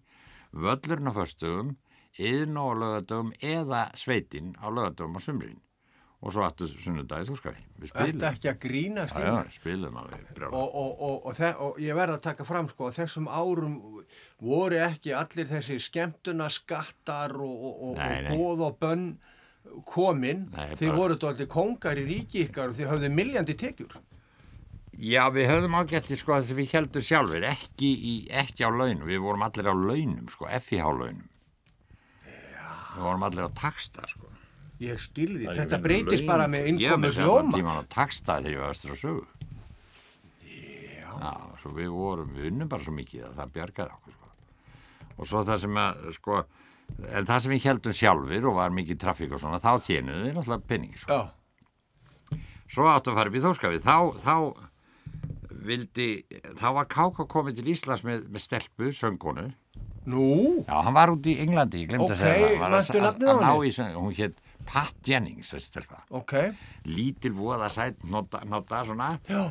völlurinn á föstugum yðn á lögadögum eða sveitin á lögadögum á sumrin og svo áttu sunnudagi þórskafi við þetta spilum, ekki að grínast já, í já, spilum alveg brjálæði. og, og, og, og, og ég verð að taka fram sko að þessum árum voru ekki allir þessi skemmtuna skattar og, og, og, Nei, og nei. góð og bönn komin, Nei, þið voru dálítið kongar í ríki ykkar og þið höfðu miljandi tekjur Já, við höfðum ágætti sko að við heldum sjálfur, ekki, í, ekki á launum, við vorum allir á launum sko, FIH launum. Já. Við vorum allir á taksta sko. Ég skilði, er þetta breytist bara með Ég innkomu með var hljóma tíman á taksta þegar ég var östur á sögu. já, Já, svo við vorum, við unnum bara svo mikið að það bjargaði okkur sko. og svo það sem að sko, en það sem við heldum sjálfur og var mikið trafík og svona, þá þénuðu við náttúrulega penning sko. Já, svo áttu að fara upp í þórskafið þá, þá vildi þá var Káka komið til Íslands með, með stelpu, söngkonu nú, já, hann var út í Englandi, ég glemdi Ok, að segja það Hann var manstu að- nafnið á að henni? hún hétt Pat Jennings þessi stelpa. Ok, lítil voða sætt nota, nota svona. Já,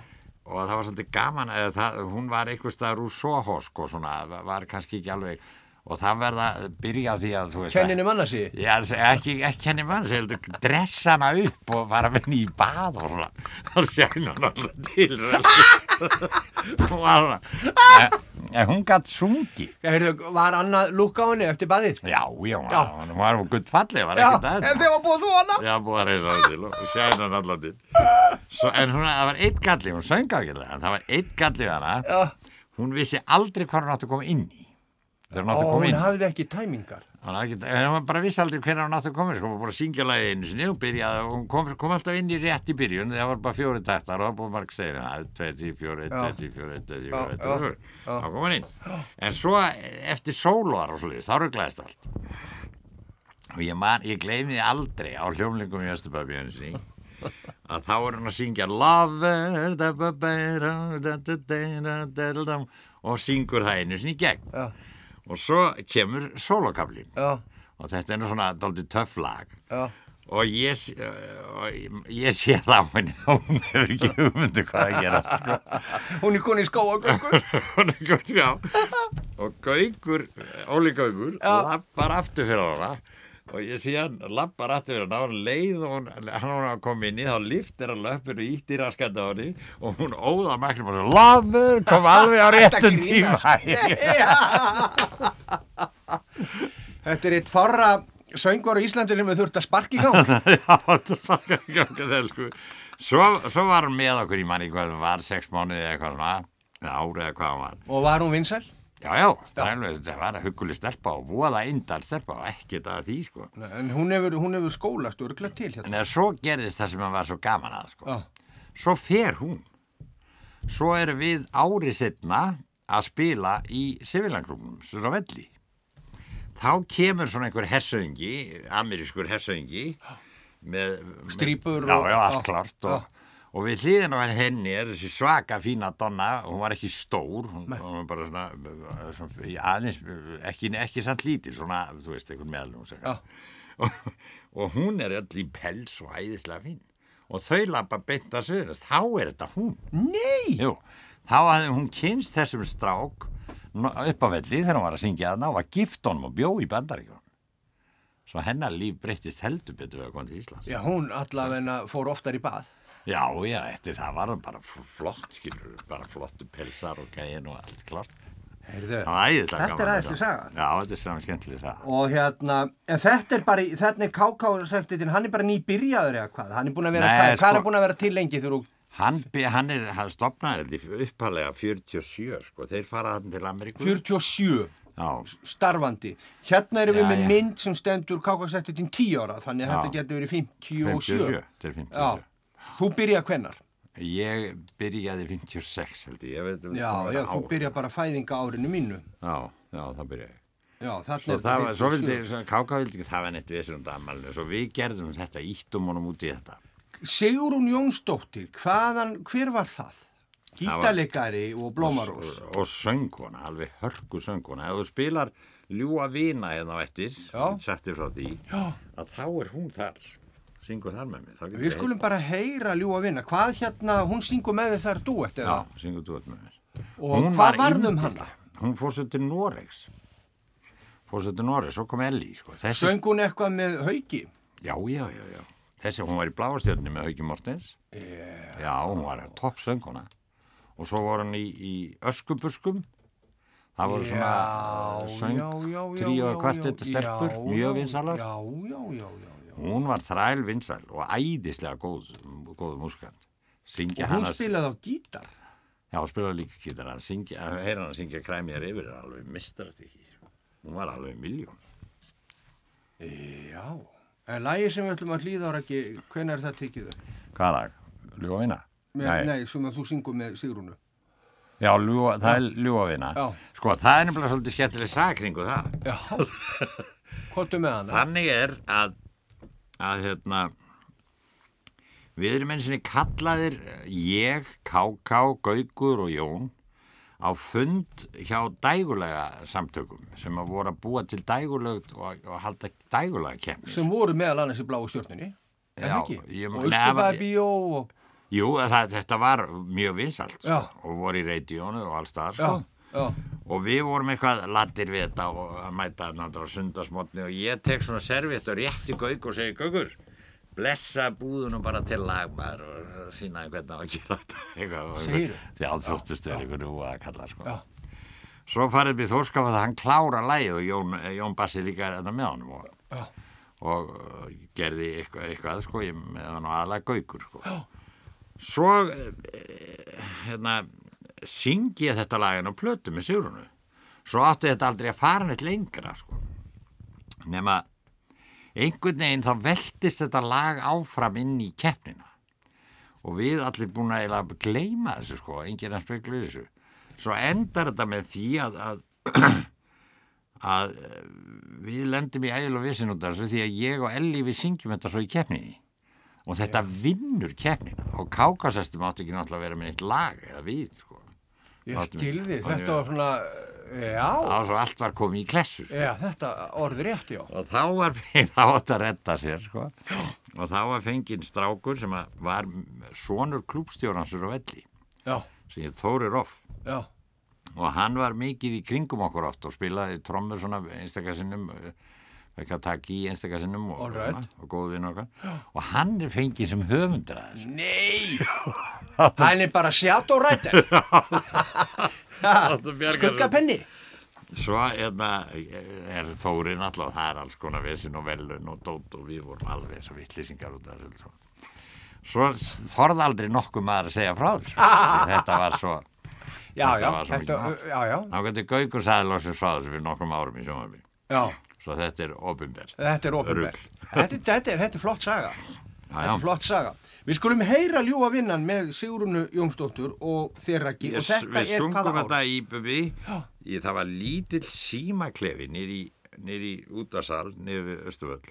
og það var svolítið gaman það, hún var einhvers staðar úr Soho sko svona, var kannski ekki alveg og það verða að byrja því að kenninni manna sig. Já, ekki, ekki henni mann, það heldur dressa hana upp og fara með henni í bað og svona og sjæna hann alltaf til og hana en, en hún gætt sungi Heyrðu, var annað lúk á henni eftir baðið? Já, já, Já. hún var hún gutt fallið, var ekki það en þegar var búið þú hana? Já, búið að reysa hann til og sjæna hann alltaf til Svo, En hún, það var eitt galli, hún söng ákveðlega en það var eitt galli hana Já, hún vissi aldrei hvað hún átti að koma inn í hún og hún hafði ekki tæmingar. Hann en hún bara vissi aldrei hvernig hún átti að koma sko, hún var bara að syngja lagið einu sinni og byrjaði og hún kom, kom alltaf inn í rétt í byrjun það var bara fjóri taktar og það búið marg hann 2, 3, 4, 1, 2, 3, 4, 1, 2, 3, 4, 1, 2, 4 þá kom hann inn en svo eftir sóluar og svolítið, þá rugglaðist allt og ég, ég gleymi því aldrei á hljómlingum í Östubæði einu sinni að þá er hann að syngja da, og syngur það einu sinni gegn og svo kemur sólokaflin já, og þetta er svona daldið töff lag já. og ég, ég- sé það á henni hún hefur ekki hugmyndu hvað að gera sko. Hún er koni í skóagöngur. hún er góð já og Gaukur, Óli Gaukur Já. lappar aftur fyrir hana og ég sé hann lappar aftur og hann leið og hann að koma inn í þá liftir hann löpur og ítt í raskandi á henni og hún óða mæknum og svo Lafur kom alveg á réttum tíma Þetta er eitt farra söngur á Íslandi sem við þurft að sparka í gang. Já, þetta okkar sel, sko. Svo, svo var hann með okkur í manni hvað var, sex mánuði eða eitthvað svona, eða hvað hann var. Og var hún vinsæl? Já, já, það er alveg, þetta var að hugguli stelpa og voða indal stelpa og ekkert að því, sko. En hún hefur, hún hefur skólast örglega til hérna. En svo gerðist það sem hann var svo gaman að, sko. Já, Svo fer hún. Svo erum við árið setna að spila í Sivilangrúmum, svo velli. Þá kemur svona einhver hersöðingi, amerískur hersöðingi, með... Strípur Já, og- já, allt já, klart og, og við hliðin á henni er þessi svaka fína donna, hún var ekki stór, hún, hún var bara svona, svona aðeins, ekki, ekki samt lítil, svona, þú veist, einhvern meðlum. Já. Og, og hún er öll í pels og æðislega fín. Og þau lappa beint að söðrast, þá er þetta hún. Nei! Jú, þá hafði hún kynst þessum strák upp á velli þegar hún var að syngja þarna og var gift honum og bjó í bandaríkjum. Svo hennar líf breyttist heldur betur við að koma til Íslands. Já, hún allavegna fór oftar í bað. Já, já, eftir það var hann bara flott, skilur, bara flottu pelsar og gæðin og allt klart. Heyrðu. Það Þetta er æðisleg saga. Já, þetta er saman skemmtileg saga. Og hérna, en þetta er bara, þetta er KK-sektitin, hann er bara nýbyrjaður eða hvað? Hann er búin að vera, Nei, hvað, er sko- hann búin að vera til lengi þú, Hann, hann er, hann stopnaði uppalega 47, sko, þeir fara hann til Ameríku. 47 Já, starfandi. Hérna erum við Já, með já. mynd sem stendur KK-sektitin 10 ára, þannig að þetta getur verið 57. 57, til 57. Þú byrja hvennar? Ég byrjaði 56 held ég, ég veit um Já, já, þú byrja bara fæðinga árinu mínu. Já, já, það byrjaði. Já, Svo er það var, svo 57. vildi, Káka vildi ekki það var neitt við um damalinu, svo við gerðum þetta, íttum honum út í þetta. Sigrún Jónsdóttir, hvaðan, hver var það? Gítalegari og Blómarós. Og, og söngkona, alveg hörku söngkona. Ef þú spilar ljúa vina hérna á eftir, Já. settir frá því, Já. að þá er hún þar, syngur þar með mér. Við skulum bara heyra ljúa vinna. Hvað hérna, hún syngur með þið þar duett? Já, syngur þú með mér. Og Hún hvað var varðum hana? Hún fór svo til Noregs. Fór svo til Noregs, svo kom Elli, sko. Þessi Söng hún eitthvað með haugi? Já, já, já, já. Þessi, hún var í bláastjörni með Hauki Mortens. Yeah. Já, hún var topp sönguna. Og svo voru hann í, í öskubuskum. Það voru svona söng, tríu og kvartett stelpur, mjög vinsalar. Já, já, já, já. Hún var þræl vinsal og æðislega góð, góð múskant. Og hún spilaði á gítar. já, spilaði líka gítar, hann að heyra hann að syngja kræmiðar yfir er alveg mistarast ekki. Hún var alveg miljón. Já. En lagi sem við ætlum að hlýða ára ekki, hvenær er það tekið upp? Hvað lag? Ljúa vinna? Með, nei. sem að þú syngur með Sigrúnu. Já, ljúa, það er ljúavina. Já. Sko, það er nefnilega svolítið skemmtileg sakringu það. Já, kontu með hana. Þannig er að, að hérna, við erum eins og niður kallaðir ég, Káká, Gaugur og Jón á fund hjá dægulega samtökum sem að voru að búa til dægulegt og, og halda dægulega kemni. Sem voru meðal annars í bláu stjórnunni. Það ekki? Og Östubæbíó og... Jú, það, þetta var mjög vinsalt sko, og voru í reytíónu og alls það Já, sko. Og við vorum eitthvað lattir við þetta og að mæta náttúrulega sundasmotni og ég tek svona serviett og rétti Gauk og segi Gaukur, blessa búðunum bara til lagmaður og sína hvernig á að gera þetta eitthvað. og-? Því áþóttust er einhvern veginn að kalla sko. Svo farið við þórskafað að hann klára lægið og Jón, Jón Bassi líka er þetta með honum og, Já. og uh, gerði eitthvað, eitthvað sko, ég með hann og aðlega Gaukur sko. Svo eh, hérna syngi ég þetta lagin á plötu með Sigrunu svo átti þetta aldrei að fara neitt lengra sko. nema einhvern veginn þá veltist þetta lag áfram inn í keppnina. Og við allir búin að gleyma þessu sko, enginn að spekla þessu. Svo endar þetta með því að að, að eh, við lendum í ægilega vissin út af þessu því að ég og Elli við syngjum þetta svo í keppninni. Og þetta vinnur keppnina. Og kákasestum átti ekki náttúrulega að vera með eitt lag eða við sko. Ég skilði, þetta var svona, já, og svo allt var komið í klessu sko. já, þetta orði rétt, já. og þá var þá átt að redda sér sko. og þá var fenginn strákur sem var sonur klúbstjóransur á velli Já, sem ég Þóri Roff já, og hann var mikið í kringum okkur oft og spilaði trommur svona einstakarsinnum ekki að taka í einstakarsinnum og, right. og góð vinn okkar og hann er fengið sem höfundur að þessu Nei, hann er bara shadow writer. Áttu bjargar- Skuggapenni. svo hérna, er Þóri náttúrulega það er alls konar vesin og velun og dót og við vorum alveg svo vittlýsingar út af þessu svo. þorði aldrei nokkuð maður að segja frá þessu þetta var svo Já, Þetta já, var svo þetta, mikið já, já, þá getur Gaukur sagði loksins frá þessu fyrir nokkrum árum í sjónvarpi já, svo þetta er ofinberst þetta er ofinverð. Þetta, þetta, er- þetta er flott saga. Já, Þetta já. er flott saga. Við skulum heyra ljúa vinnan með Sigrunu Jónsdóttur og þér ekki og Ég- þetta við er sungum hvaða ár? þetta í Bubi það var lítill símaklefi nýri, nýri útasal nýri við Östuvöll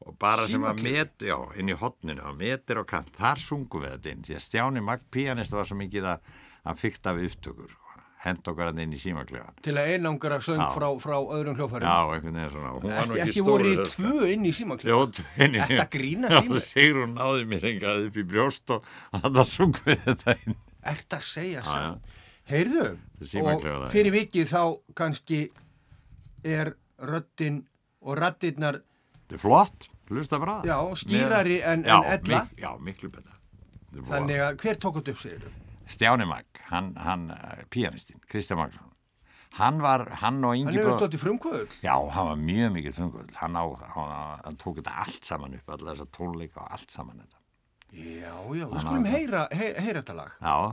og bara sem að Símaklefi? met, já, inn í hotninu og metir á kant, þar sungum við þetta inn því að Stjáni Magg pianist var svo mikið að hann fykta við upptökur. Hend okkar hann inn í símaklefan Til að einangra söng frá, frá öðrum hljófærum. já, einhvern veginn svona hún var nú Ekki, ekki, ekki stór voru í tvö inn í tveini Þetta í mér. Sigur hún náði mér hengað upp í brjóst og það sungum við þetta inn Ert að segja sann. Heyrðu, Þetta er og það. fyrir vikið þá kannski er röddin og raddirnar, Þetta er flott, hlusta bara já, skýrari en, en ella. já, miklu betra Þetta er Þannig að hver tók þetta upp, segir þú? Stjáni Magg, hann, hann uh, pianistinn, Kristján Maggsson hann var, hann og Hann Ingi hefur bróð- stótt í frumkvöðul. Já, hann var mjög mikið þungull hann, á, hann, hann tók þetta allt saman upp allar þessar tónleika og allt saman þetta Já, já, við Hann skulum heyra, heyra, heyra þetta lag. Já,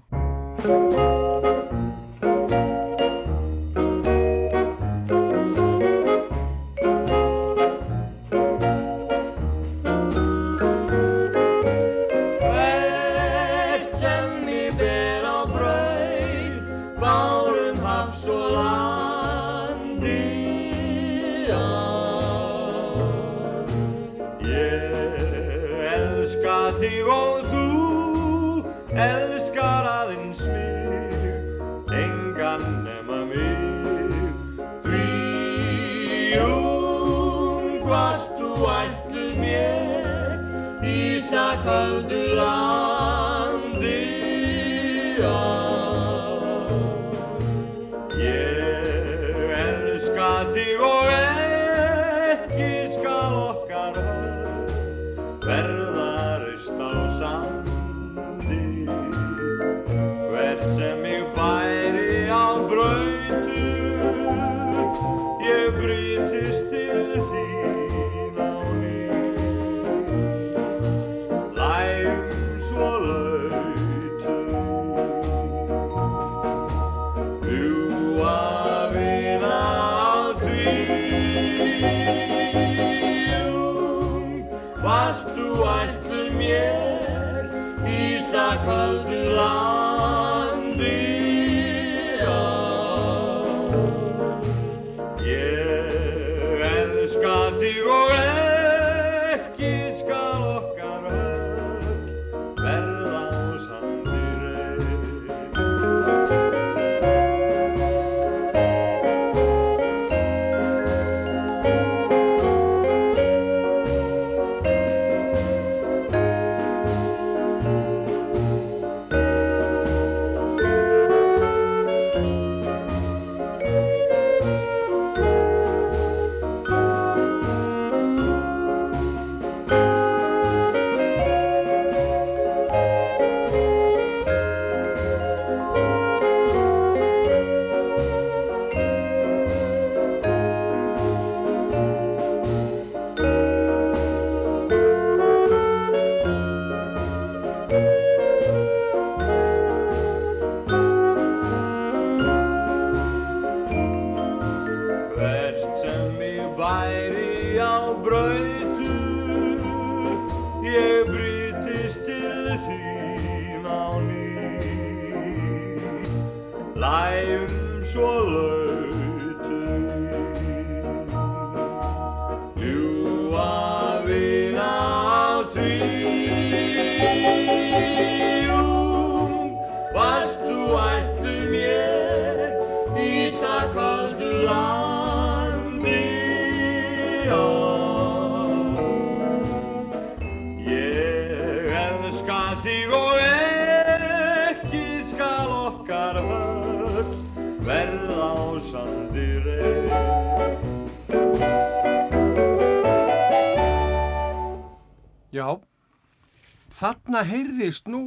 þarna heyrðist nú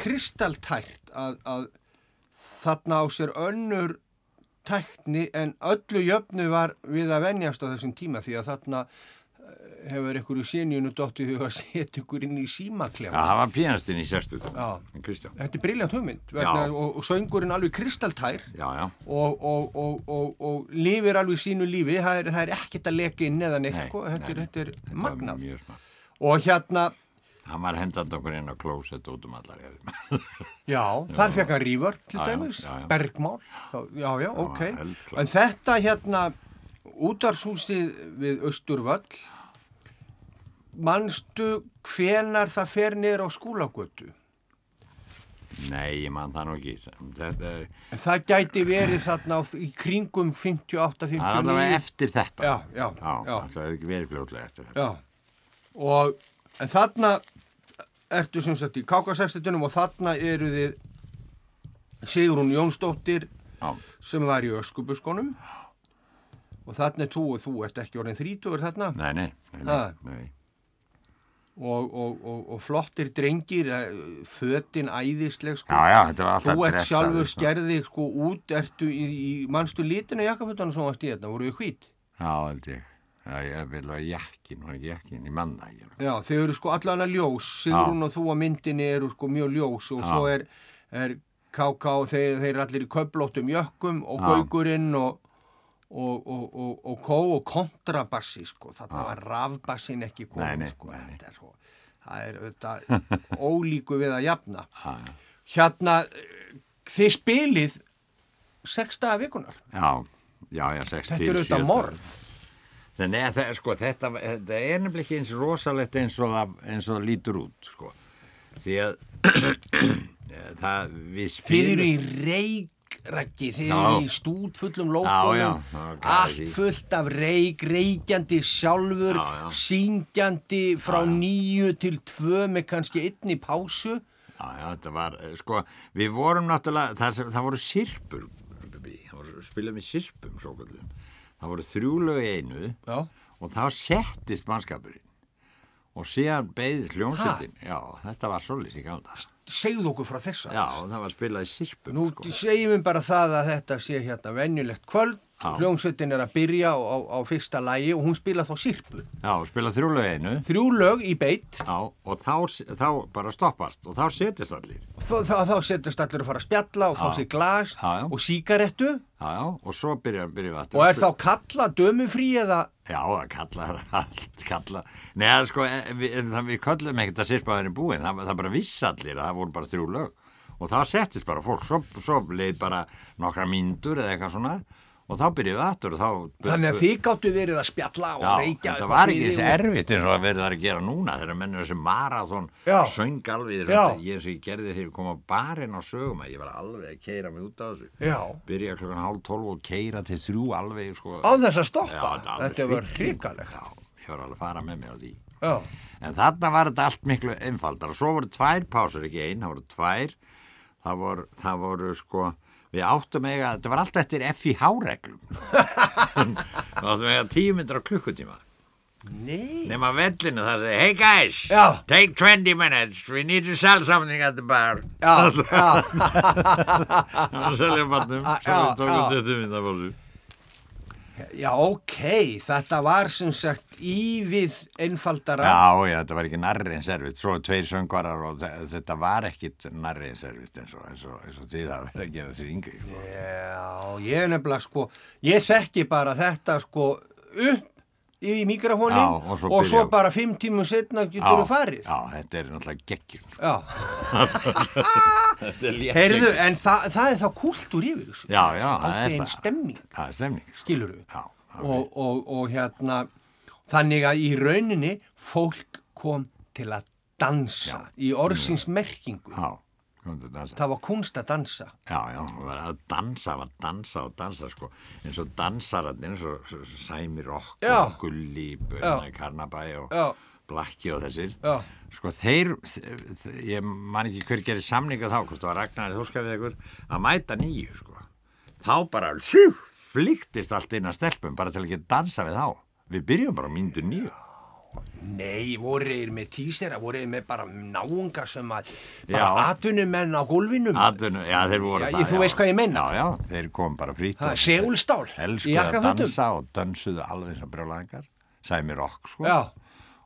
kristaltært að, að þarna á sér önnur tækni en öllu jöfnu var við að venjast á þessum tíma því að þarna eh, hefur einhverju sínjunu dottið huga að setja ykkur inn í Já, símaklef. það var pínastinn í sérstutum. Já. Þetta er briljant hugmynd Já. og, og söngurinn alveg kristaltær Já, já. og, og, og, og, og lifir alveg sínu lífi, það er, það er ekkert að leka inn eða neitt, Nei, sko, þetta, nei, er, þetta er var magnað. Og hérna, Hann var hendand okkur inn á klósett út um allar. Já, þar fekk hann rífur til Já, já, dæmis, já, já. bergmál, já, já, ok. En þetta hérna, útarshúsið við Östurvöll, manstu hvenar það fer niður á skúlagötu? Nei, ég man það nú ekki. Þetta, það gæti verið þarna í kringum 58, það er allavega 59. eftir þetta. Já, já, Já, það er ekki verið fljótlega eftir þetta. já. Og, en þarna ertu sem sagt í KK-61 og þarna eru þið Sigrún Jónsdóttir, Já, sem var í öskubuskonum og þarna er þú og þú ert ekki orðin þrítugur þarna nei, nei, nei, nei, nei. og, og, og, og flottir drengir eh, fötin æðisleg sko. Já, já, þú ert dressaður, sjálfur sko. skerði sko út ertu í, í mannstu litina jakkafötunum sem varst í þetta, voru þið hvít Já, held ég. Já, ég vil að jakkin, ekki jakkin, ég manna já, þau eru sko allan að ljós. Sigrún og þú á myndinni eru sko mjög ljós og Já. svo er, er KK og þeir, þeir eru allir í köplóttum jökkum og Já. gaugurinn og og, og, og, og kó og kontrabassi sko, þarna var rafbassin ekki Nei, komin nei, sko, nei, nei. þetta er svo það er auðvitað ólíku við að jafna. Já, já. hérna þið spilið sex daga vikunar Já, já, já, sex þetta til er auðvitað morð Nei, það, sko, þetta, þetta er nefnilega ekki eins rosalegt eins og það, eins og það lítur út, sko. Því að það, við spilum... eru í reikrækki Já. eru í stút fullum lókunum allt fullt af reik reikjandi sjálfur Já, já. syngjandi frá nýju til tvö með kannski einn í pásu Já, já, þetta var, eh, sko, við vorum náttúrulega, það, það voru sirpur, voru spilað með sirpum, svo kallum. Það voru þrjúlög í einu já, og þá settist mannskapurinn og síðan beðið hljómsveitin. Já, þetta var svolítið í gamla. segðu okkur frá þessa Já, það var spilað í sirpum, Nú sko. segjum við bara það að þetta sé hérna venjulegt kvöld. Hljómsveitin er að byrja á, á, á fyrsta lægi og hún spila þá sirpu. Já, spilað þrjúlög einu. Þrjú lög í beitt Já, og þá, þá bara stoppast og þá setjast allir. og þá, þá, þá setjast allir að fara að spjalla og fá sér glas Já, já. og síkarettu Já, já, og svo byrja, byrja við aftur. og er þá kalla dömufrí eða Já, það kallar allt, kalla. Nei, það sko, eh, við, það, við kallum ekkert að sirpaðurinn búinn, það, það bara viss allir að það voru bara þrjú lög. Og þá settist bara fólk, svo, svo leið bara nokkra mínútur eða eitthvað svona og þá byrjuðum við aftur þá... þannig að þið gáttu verið að spjalla og Já, reykja þetta var ekki þessi erfitt eins og að verða að gera núna þegar mennur þessi marathon Já. söng alveg Já. ég sem ég gerði þegar ég kom á barinn á sögum að ég var alveg að keira mig út af þessu. Já, byrja klokkan hálf tólf og keira til þrjú alveg sko, á þess að stoppa, Já, þetta var hrikalegt. Já, ég var alveg að fara með mig á því. Já, En þarna var þetta allt miklu einfaldar og svo voru tvær pásur, ekki ein, það voru tvær. Það voru, það voru sko við áttum eiga, þetta var allt eftir FIH-reglum við áttum eiga á klukkutíma. Nema vellinu það segi, hey guys Já. take 20 minutes, we need to sell something at the bar. Já, já, það var að selja barnum svo við tókum já. 20 myndir pásu já, ok, þetta var sem sagt ívið einfaldara. Já, já, þetta var ekki narri en servitt, svo tveir söngvarar og þe- þetta var ekkit narri en servitt eins og, eins og, eins og því það verið að gera sér yngri. Sko. Já, ég nefnilega sko, ég þekki bara þetta sko upp í mikrofónin Já, og svo og svo bara fimm tímum setna getur þú farið. Já, þetta er náttúrulega geggjum. Já. Er Heyrðu, en það, það er þá kultúr yfir þessu. Já, já, það er það. stemning, Það er stemning. sko. skilur við. Já, já. Og, og, og hérna, þannig að í rauninni fólk kom til að dansa í orðsins merkingu. Já. Það var kunst að dansa. Já, já, að dansa, var að dansa og dansa, sko. eins og dansararnir, eins og Sæmi Rokk og Gulli, Karnabæ og Já. Blakki og þessir. Sko, þeir, ég man ekki hver gerir samninga þá, hvort það var Ragnar Þórskafið ykkur, að mæta nýju, sko. Þá bara, sjú, flýktist allt inn að stelpum bara til að geta dansa við þá. Við byrjum bara á mínútu nýju. Nei, voru þeir með tísera, voru þeir með bara náunga sem að, Já. bara atvinnumenn á gólfinum. Atvinnu, já, þeir voru Já, það. þú veist hvað ég meina. Já, já, þeir kom bara er segulstál í Elskuðu að dansa og dansuðu alveg sem brjólæðingar. Sæmi Rokk, sko. Já,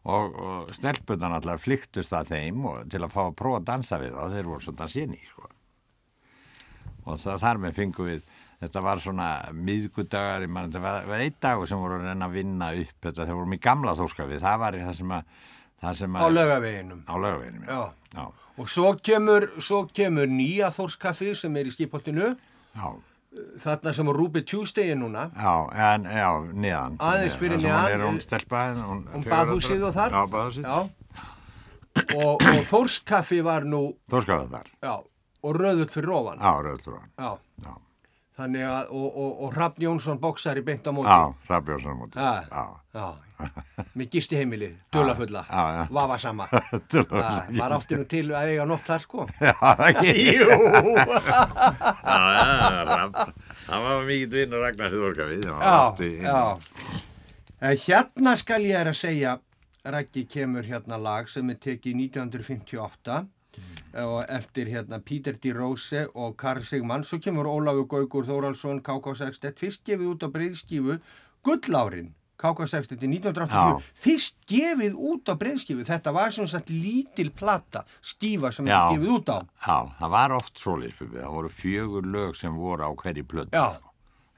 og, og stelpunan allar flyktust að þeim og, til að fá að prófa að dansa við þá þeir voru svo dansinni sko. og það, þar með fengum við þetta var svona miðgudagar man, þetta var, var einn dagur sem voru að reyna að vinna upp þetta vorum í gamla þórskafið það var það sem að, það sem á að lögaveginum. á laugaveginum Já. já, Og svo kemur, svo kemur nýja þórskaffi sem er í skipholtinu, já, þarna sem er Tuesday er núna. já, en, já, neðan Aðeins fyrir Það neðan, hún er hún eh, stelpa hún, Um baðhúsið og þar. já, baðhúsið, Já. Og, og þórskaffi var nú, þórskafið þar já, og röðut fyrir ofan. já, rauður hann Já. já, Þannig að, og, og, og Hrafn Jónsson boksar í beint á móti. já, rafbjörnsson mútið Já. já, Já. Með gisti heimilið, dulafulla, Já, já. vafa sama. Dularfulla. Maður átti nú til að eiga nótt þar sko. Já, ekki. Jú. Já, já, Rapp. Það var mikið vinn og Ragnar Þórka við. Já, já. En hérna skal ég er að segja, Raggi kemur hérna lag sem er tekið 1958 og eftir hérna Peter D. Rose og Karl Sigmann, svo kemur Ólafur Gaugur Þóraldsson, KK61, fyrst gefið út á breyðskifu Gullárin. KK60 til 1980 Já. fyrst gefið út á breyðskifu þetta var svona satt lítil plata skífa sem er gefið út á Já, það var oft við. Það voru fjögur lög sem voru á hverju plötu. Já.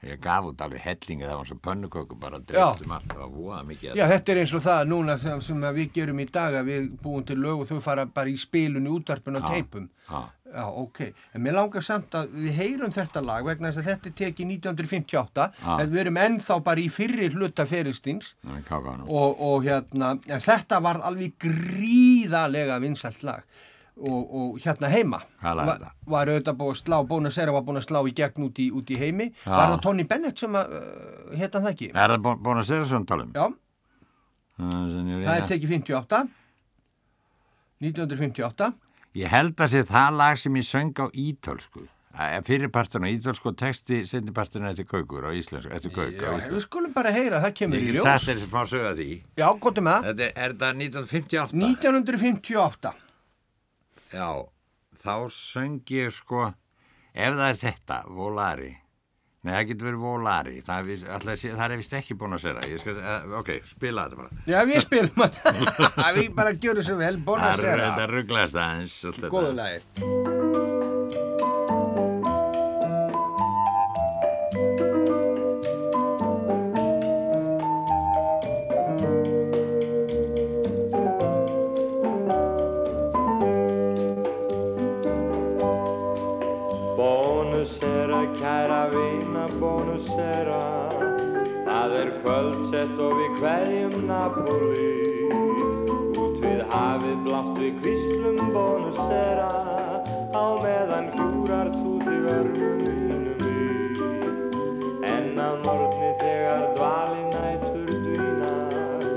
Ég gaf út alveg hellinga það var sem pönnuköku bara dreiftum allt. Það var voða mikið. Já, þetta er eins og það núna sem, sem við gerum í dag að við búum til lög og þau fara bara í spilun í útvarpun og teipum. Já. Ok. En mér langar samt að við heyrum þetta lag vegna þess að þetta tekið 1958 Já. en við erum ennþá bara í fyrri hluta feristins er og, og hérna, þetta var alveg gríðalega vinsælt lag og, og hérna heima er var, þetta? var auðvitað búið að slá, Bónasera var búin að slá í gegn út í, út í heimi Já. var það Tony Bennett sem að, uh, hérna það ekki? Er það bú- búin að talum? Já, Það það er tekið 58 1958 Ég held að sé það lag sem ég söng á ítölsku. Fyrirpartin á ítölsku og texti setnipartin eftir kaukur á íslensku, eftir kauk á Já, við íslensku. skulum bara heyra, það kemur í ljós sett þér sem má sögja því. Já, gott um það Þetta, er þetta 1958? 1958 Já, þá söng ég sko, ef það er þetta, Volari. Nei, það getur verið Volari. Það er, að það er vist ekki búin að segja. Skal, uh, ok, spila þetta bara. Já, við spilum hann Við bara gjörum svo vel, Það er- Bónasera Þetta rugglaðist aðeins. allt þetta. Góðu lagi Napoli Út við hafið blátt við kvíslum bónusera Á meðan hjúrar þú þig örmum mínum í En að morgni þegar dvali nætur dvínar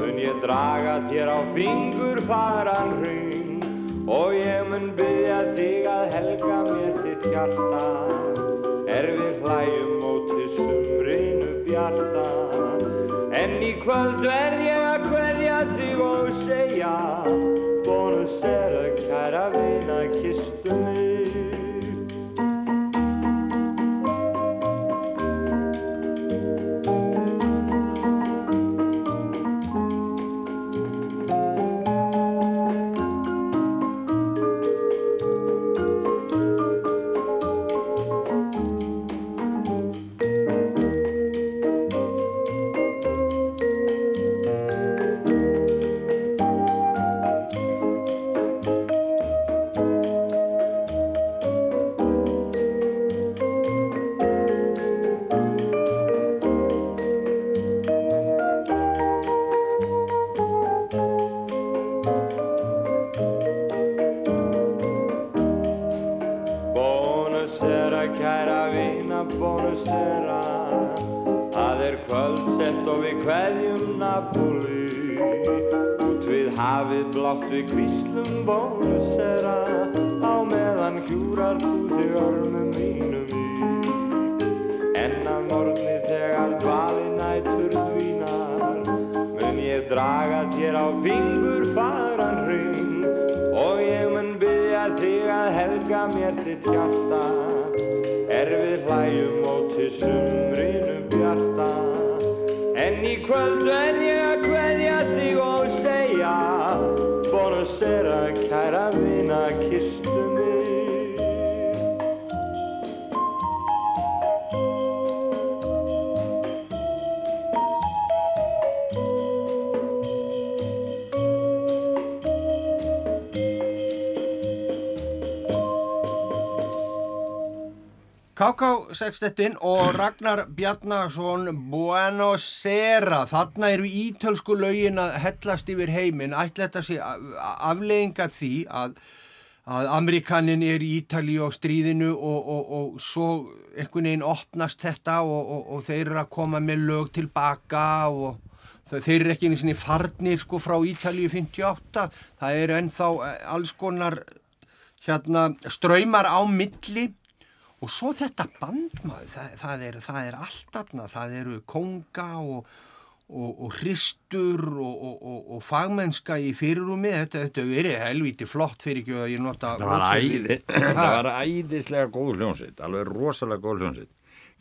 Mun ég draga þér á fingur faran hring. Og ég mun byggja þig að helga mér þitt hjarta Er við hlæjum í kvöld verð ég að hverja þig og segja Bónus er að kæra vina við kvíslum bónusera Á meðan hjúrar þig örmum mínum í. En að morgni þegar dvali nætur dvínar Mun ég draga þér á fingur fagran ring Og ég mun byggja þig að helga mér þitt hjarta Er við hlæjum móti sumrinu bjarta. En í kvöld verð ég Bonusera kæra vina KK Sextettin og Ragnar Bjarnason Buenosera þarna eru ítölsku lögin að hellast yfir heiminn. Ætla þetta sé aflegginga því að, að Amerikanin er í Ítali og stríðinu og, og, og svo einhvern veginn opnast þetta og, og þeir eru að koma með lög tilbaka og þeir eru ekki einu sinni farnir sko frá Ítalíu 58 það eru ennþá eh, alls konar hérna ströymar á milli og svo þetta bandmaður, það, það, er, það er allt aðna, það eru konga og, og, og hristur og, og fagmennska í fyrirúmi, þetta, þetta verið helviti flott fyrir ekki að ég nota Það var, æði, það var æðislega góð hljónsitt, alveg rosalega góð hljónsitt.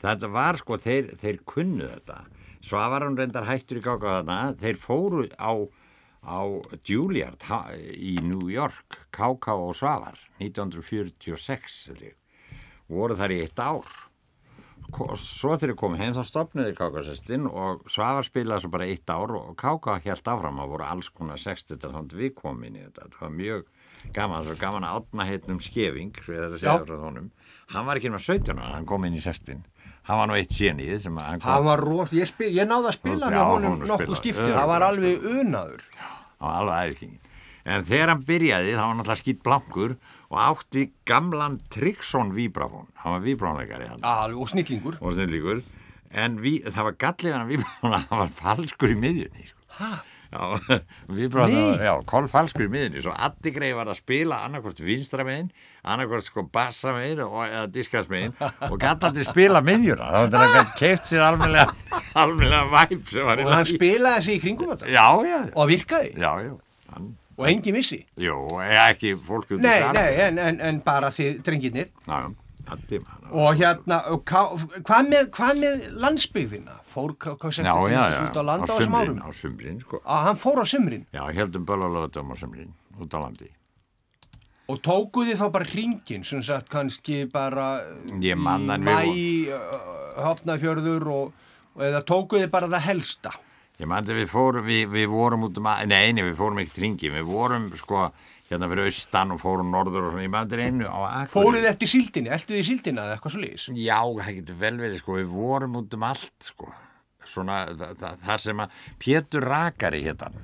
Þetta var sko, þeir, þeir kunnu þetta. Svavarun reyndar hættur í gáka þarna, þeir fóru á, á Juilliard í New York, KK og Svavar, 1946, held ég. Voru þar í eitt ár. Svo þegar ég kom heim þá stopniði KK-sestin og Svavar spilaði svo bara eitt ár og KK held áfram að voru alls konar 60 þannig við komum inn í þetta. Þetta var mjög gaman, svo gaman að átna heitnum skefing, við þetta segja Já. frá honum. Hann var ekki með 17 ára, hann kom inn í sestin. Hann var nú eitt sénið sem að hann kom, Hann var ros, ég, spil, ég náði að spila honum honum nokkuð spilaði. skiptið, Örugglega. það var alveg unaður. hann var alveg æðiskingin. En þegar hann byrjaði, þá var hann alltaf skýtt blankur og átti gamlan Tryggsson víbrafón. Hann var víbrónleikari hann. Alveg, og snillingur. og snillíkur en ví, það var gallið hann við hann var falskur í miðjunni sko. Já, Nei. já, kol falskur í miðjunni svo Addi Greif var að spila annarkvort vinstra megin annarkvort sko bassa megin og, eða diskast megin og gallandi spila miðjuna þá að hann keift sér almennilega almennilega væp Og hann spilaði sig í kringum þetta já, já, já, og virkaði já, já. Hann, og engin vissi. jú, eða ekki fólk Nei, nei, en, en, en bara já, Addi hann- Og hérna, og hvað með, hvað með landsbyggðina? Fór já, út á landa á sumrin, á sumrin sko Að hann fór á sumrin Já, heldum bölalöðum á semlín út á landi. og tókuði þá bara hringin, sem sagt kannski bara í mæ, hopnafjörður og, og eða tókuði bara það helsta. Ég man þegar við fórum, við, við vorum út um að, nei, nei, við fórum ekkert ringi, við vorum sko hérna fyrir austan og fórum norður og svona, ég man þegar einu á Akureyri. Fóruð eftir síldinni, elduði í síldina eða eitthvað svo liðis? Já, það getur vel verið, sko, við vorum út um allt, sko. Svona, það, það, það sem að Pétur Rakari hann,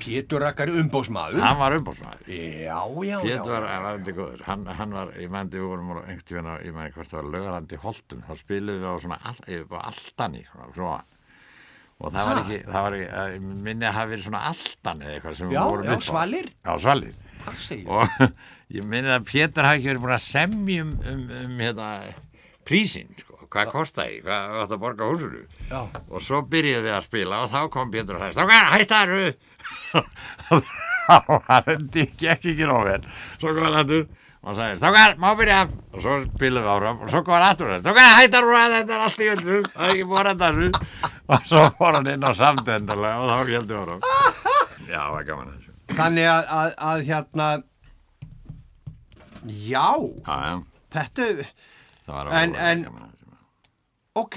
Pétur Rakkari umbósmaður. hann var umbóðsmaður. Já, já, Pétur já. var, hann var þetta góður, hann, hann var, ég mændi við vorum á einhvern tíðan, ég mændi hvort það var lögarandi holtum, þá spiluðum við á svona, all, yfir á alltani, svona, svona, og það var ekki, það var ekki, ég minni að hafi verið svona alltan eða eitthvað sem Já, við vorum já, upp á. svalir. Já, svalir. Það segir. Og ég minni að Pétur hafi ekki verið búin að semja um, um, um hérna, prísinn, sko, hvað kostaði, hvað átt að borga húsuru. Já. Og svo byrjuðum við að spila og þá kom Pétur og sagði, Strákar, hæstaru! þá var þetta ekki ekki rófið. Svo kom hann aftur og sagði, Strákar, má byrja. Og svo spilaðum við áfram og svo kom hann aftur og sagði, Strákar, hæstaru, þetta er allt í öllu, það er ekki búin að þessu. Og svo fór hann inn á samtendarlega og þá við áfram. Já, það var gaman að þessu. Þannig að, að, að hérna, já, Já, já, þetta, það En- en- að ok,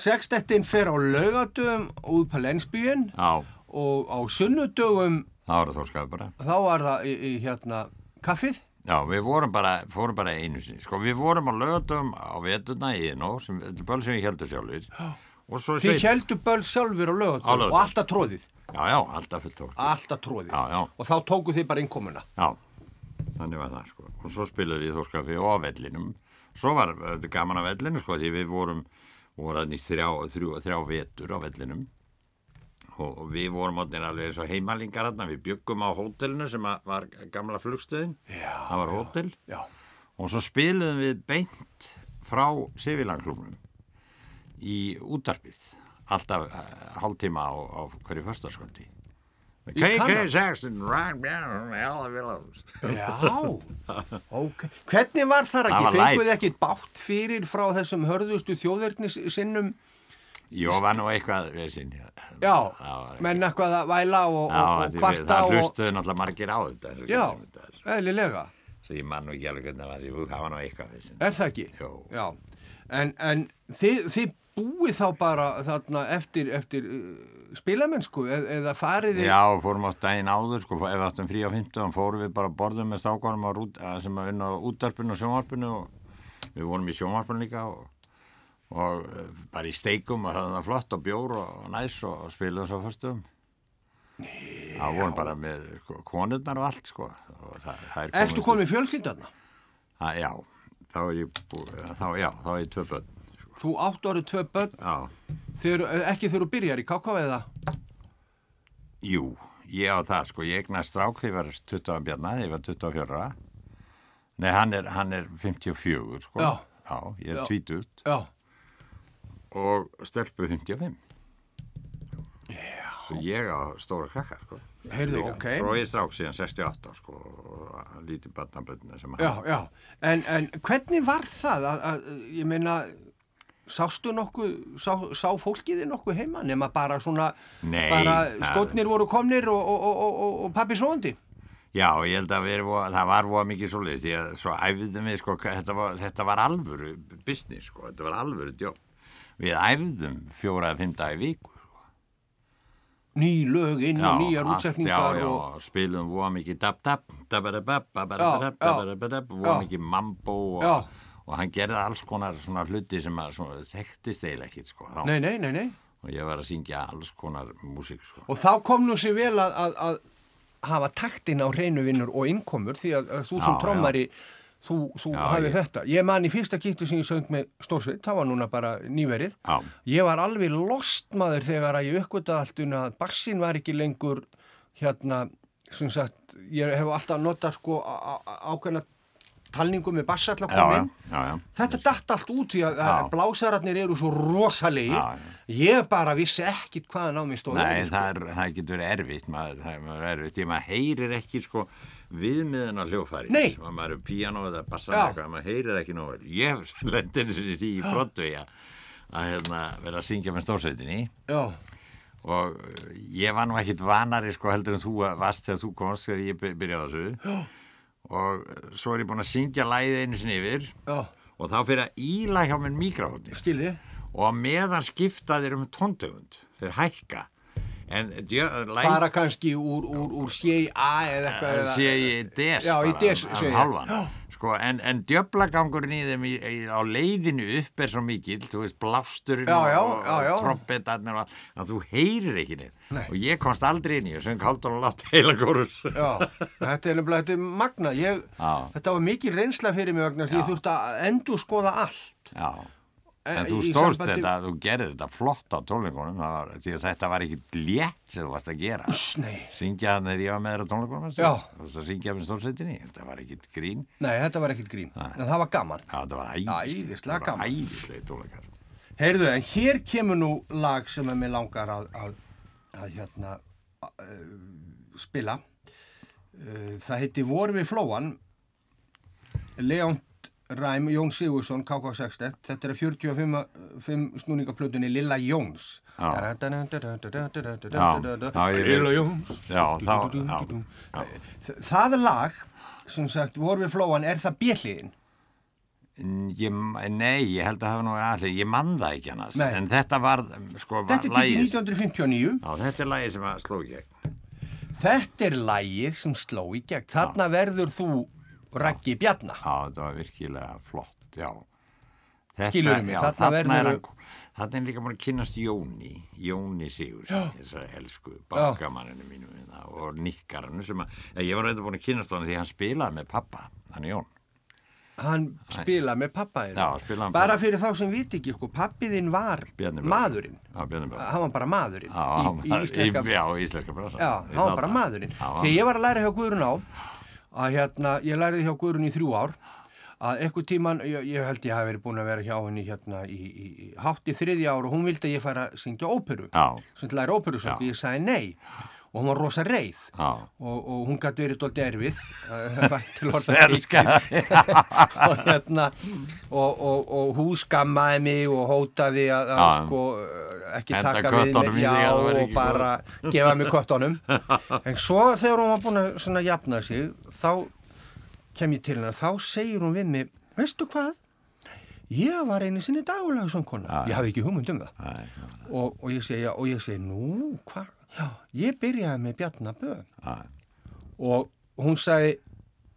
sextettin fer á på lensbygðin Já, og á sunnudögum það var það þórskaði bara. þá var það í, í hérna kaffið. Já, við vorum bara, fórum bara einu sinni. Sko, við vorum á lögatum á veturna í Inó, sem, þetta er böl sem við heldum sjálfur. Þið heldur böl sjálfur á laugatum. og alltaf tróðið, Já, já, alltaf fullt tók. alltaf tróðið. Já, já. Og þá tóku þið bara innkomuna. Já, þannig var það, sko. Og svo spilaði við þórskafi og á vellinum. Svo var þetta gaman á vellinu, sko, því við vorum, vorum þrjá, þrjá, þrjá vetur á vellinum. Og, við vorum áttin alveg eins og heimalingar þarna, við byggum á hótelinu sem var gamla flugstöðin, Já, það var hótel Já. og svo spiluðum við beint frá Sevilanklúmnum í útarpið, alltaf uh, hálftíma á, á hverju förstaskvöldi. KK Saxon. Já, ok. Hvernig var þar Það ekki? Fenguð ekki bátt fyrir frá þessum hörðustu þjóðverðnis sinnum? Jó, var nú eitthvað sín. Já, var menn eitthvað að væla og, Já, og, og kvarta það og... hlustuðu náttúrulega margir á þetta. Já, eðlilega. Svo ég man nú ekki alveg hvernig því það var nú eitthvað sín. Er það ekki? Jó. Já. En, en þið, þið búið þá bara þarna eftir, eftir uh, spilamennsku eð, eða farið þið... Já, fórum átt daginn áður, sko, ef áttum frí á 50, fórum við bara að borðum með stákvarum sem að unna á útdarpinu og sjónvarpinu og við vorum í sjónvarpinu líka og, og eh, bara í steikum og höfðum það flott og bjór og, næs og spilum svo fyrstum. Það vorum bara með sko, konurnar og allt, sko. Og það, það er Ertu komið fjölskyldarna? Já, þá er ég, bú, þá, já, þá er ég tvö börn. Þú átt orðið tvö börn, Já, þeir, ekki þegar þú byrjar í KK eða? jú, ég á það, sko, ég eignast strák þegar ég var 20 bjarnar, ég var 24. Nei, hann er, hann er 54, sko. Já. Já, ég er Já. tvítut Já. Og stelpu 55. Já. Svo ég á stóra krakkar, sko. Heyrðu, ok. Svo ég strák síðan 68, sko, og lítið barnaböndina sem Já, já. En, en hvernig var það að, að ég meina, sástu nokkuð, sá, sá fólkiði nokkuð heima nema bara svona, Nei, bara skotnir voru komnir og, og, og, og, og pappi svoandi? Já, ég held að veri, það var voða mikið svoleiðis, því að svo æfðum við, sko, þetta var, þetta var alvöru business, sko, þetta var alvöru jobb. Við æfðum fjóra eða fimm dag í viku, sko. Ný lög inn og nýjar útsetningar já, já, spilum voða mikið Já, já. voða Já. mikið mambo Já. og, og hann gerði alls konar svona hluti sem að svona, þekktist eiginlega ekkit, sko. Þá, Nei, nei, nei, nei. Og ég var að syngja alls konar músík, sko. Og þá kom nú sér vel að, að, að hafa taktin á hreinu vinnur og innkomur því að, að þú sem Já, trommari, þú, þú Já, hafði ég- þetta. Ég man í fyrsta gítu sem ég söng með Stórsveit, það var núna bara nýverið. Já. Ég var alveg lostmaður þegar að ég uppgöta allt unna að bassin var ekki lengur hérna, sem sagt, ég hef alltaf notað sko ákveðna talningu með bassa alltaf Já, já, komin. já, já. Þetta datt allt út í að, að blásararnir eru svo já. Ég bara vissi ekkit hvaðan á mig stóð. Nei, sko. það, er, það getur verið erfitt, maður, það er- maður er erfitt, því maður heyrir ekki sko viðmiðin á hljófæri. Nei. Maður er píano eða bassa Já. eitthvað, maður heyrir ekki nóg. Ég lendin í því í brottu að, að hérna, vera að syngja með stórsveitinni og ég var nú ekkit vanari sko heldur en þú varst þegar þú komst þegar ég by- byrjaði þessu. Já. Og svo er ég búin að syngja læðið einu sinni yfir. Já, og þá fyrir að íla hjá mér mikrofóni og meðan skipta þeir um tóntegund þeir hækka en Fara kannski úr, úr, úr C.A. eða eitthvað. ég des Já, bara, des, halvan sko, en, en djöflagangurinn í þeim í, í, á leiðinu upp er svo mikill þú veist, blásturinn Já, og, og trompetarnir og allt, að þú heyrir ekki Nei. og ég komst aldrei inn í og söng hálfdán og látt heila kórus Já, þetta er nefnilega, magna. Ég, þetta var mikil reynsla fyrir mig vegna því ég Já. þurfti að endur skoða allt. já En þú stóðst sambandi- þetta, þú gerir þetta flott á tónleikunum, það var, því að þetta var ekki létt sem þú varst að gera. Uss, nei. Syngja hann er ég á með þér á tónleikunum, veistu? Já. Þú varst að syngja með stórsveitinni, þetta var ekki grín. Nei, þetta var ekkert grín. Nei. En það var gaman. Já, þetta var æðislega. Æðislega Þetta var gaman. Æðislega tónleikar. Heyrðu, en hér kemur nú lag sem að mér langar að, að, að hérna, uh, spila. Uh, það heiti Vor við flóan. Leon Ræm, Jón Sigursson, KK60. Þetta er að 45 snúningaplötunni Lilla Jóns. Lilla Jóns. Það lag, sem sagt, Vor við flóan, er það bjelliðin? Nei, ég held að hafa nú allir, ég man það ekki annars. Nei. En þetta var, sko, var Þetta er tekið lagið- 1959. Já, þetta er lagið sem að sló í gegn. Þetta er lægið sem sló í gegn. Þarna verður þú Raggi Bjarna. Já, þetta var virkilega flott, já. Mig, já, þarna er verður- þarna er líka búin að kynast Jóni, Jóni Sigur, þessari elsku bakkamanninu mínu hérna, og nikkaranu sem að, ég var reynda búin að kynast hann því hann spilaði með pappa, hann Jón. hann spila með pappaðin Já, spilaði bara fyrir þá sem viti ekki sko, pappiðin var maðurinn hann var bara maðurinn í, í í- íslenska brasa. Hann var bara maðurinn. Þegar ég var að læra hjá Guðrun á, að hérna, ég læriði hjá Guðrun í þrjú ár, að eitthvað tíman, ég, ég held ég hafi verið búin að vera hjá henni hérna í, í, í hátt í þriðja ár og hún vildi að ég færa að syngja óperu. Sem til að læra óperu, Já. ég sagði nei. Og hún var rosa reið. Og, og hún gæti verið dóldi erfið. eh, og hérna og, og, og hún skammaði mig og hótaði að, að sko, ekki Henda taka við þig já, og bara gefa mig köttunum en svo þegar hún var búin að jafna sig þá kem ég til hennar þá segir hún við mig veistu hvað? Ég var einu sinni dagulega Já, já. ég hafði ekki hugmynd um það. Já, og, og ég segi, já, og ég segi, nú, hvað já, ég byrjaði með Bjarnabö og hún sagði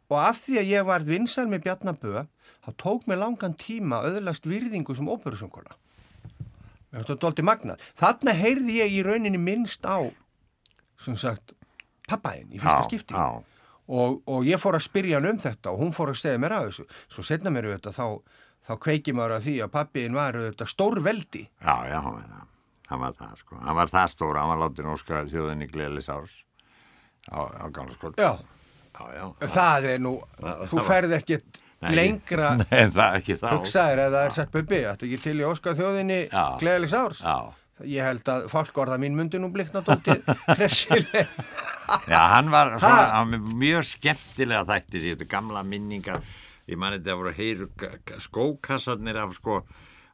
og af því að ég var vinsal með Bjarnabö þá tók mér langan tíma öðlast virðingu sem óperusönguna þetta var dólti magnað. Þarna heyrði ég í rauninni minnst á sem sagt pappaðinn í fyrsta skipti já. Og, og ég fór að spyrja hann um þetta og hún fór að stegja mér að þessu svo setna mér auðvitað þá, þá kveiki maður að því að pappiðinn var auðvitað stórveldi Já, já, hann var það. Hann var það, sko. Hann var það stóra, hann var látið nóska þjóðinni gleðlis árs á, á gamla skóla. já, já, já. það er nú Það- þú það ferð ekkert lengra Nei, það ekki þá. hugsaðir að það er sett bubbi þetta ekki til í Óskar þjóðinni Já. gleðilegs árs Já, ég held að fálkorða mín myndi nú blikna dóttið hressileg já, hann var, svona, mjög skemmtilega þættir í þetta gamla minningar. Ég mani þetta að voru heyru skókassarnir af sko,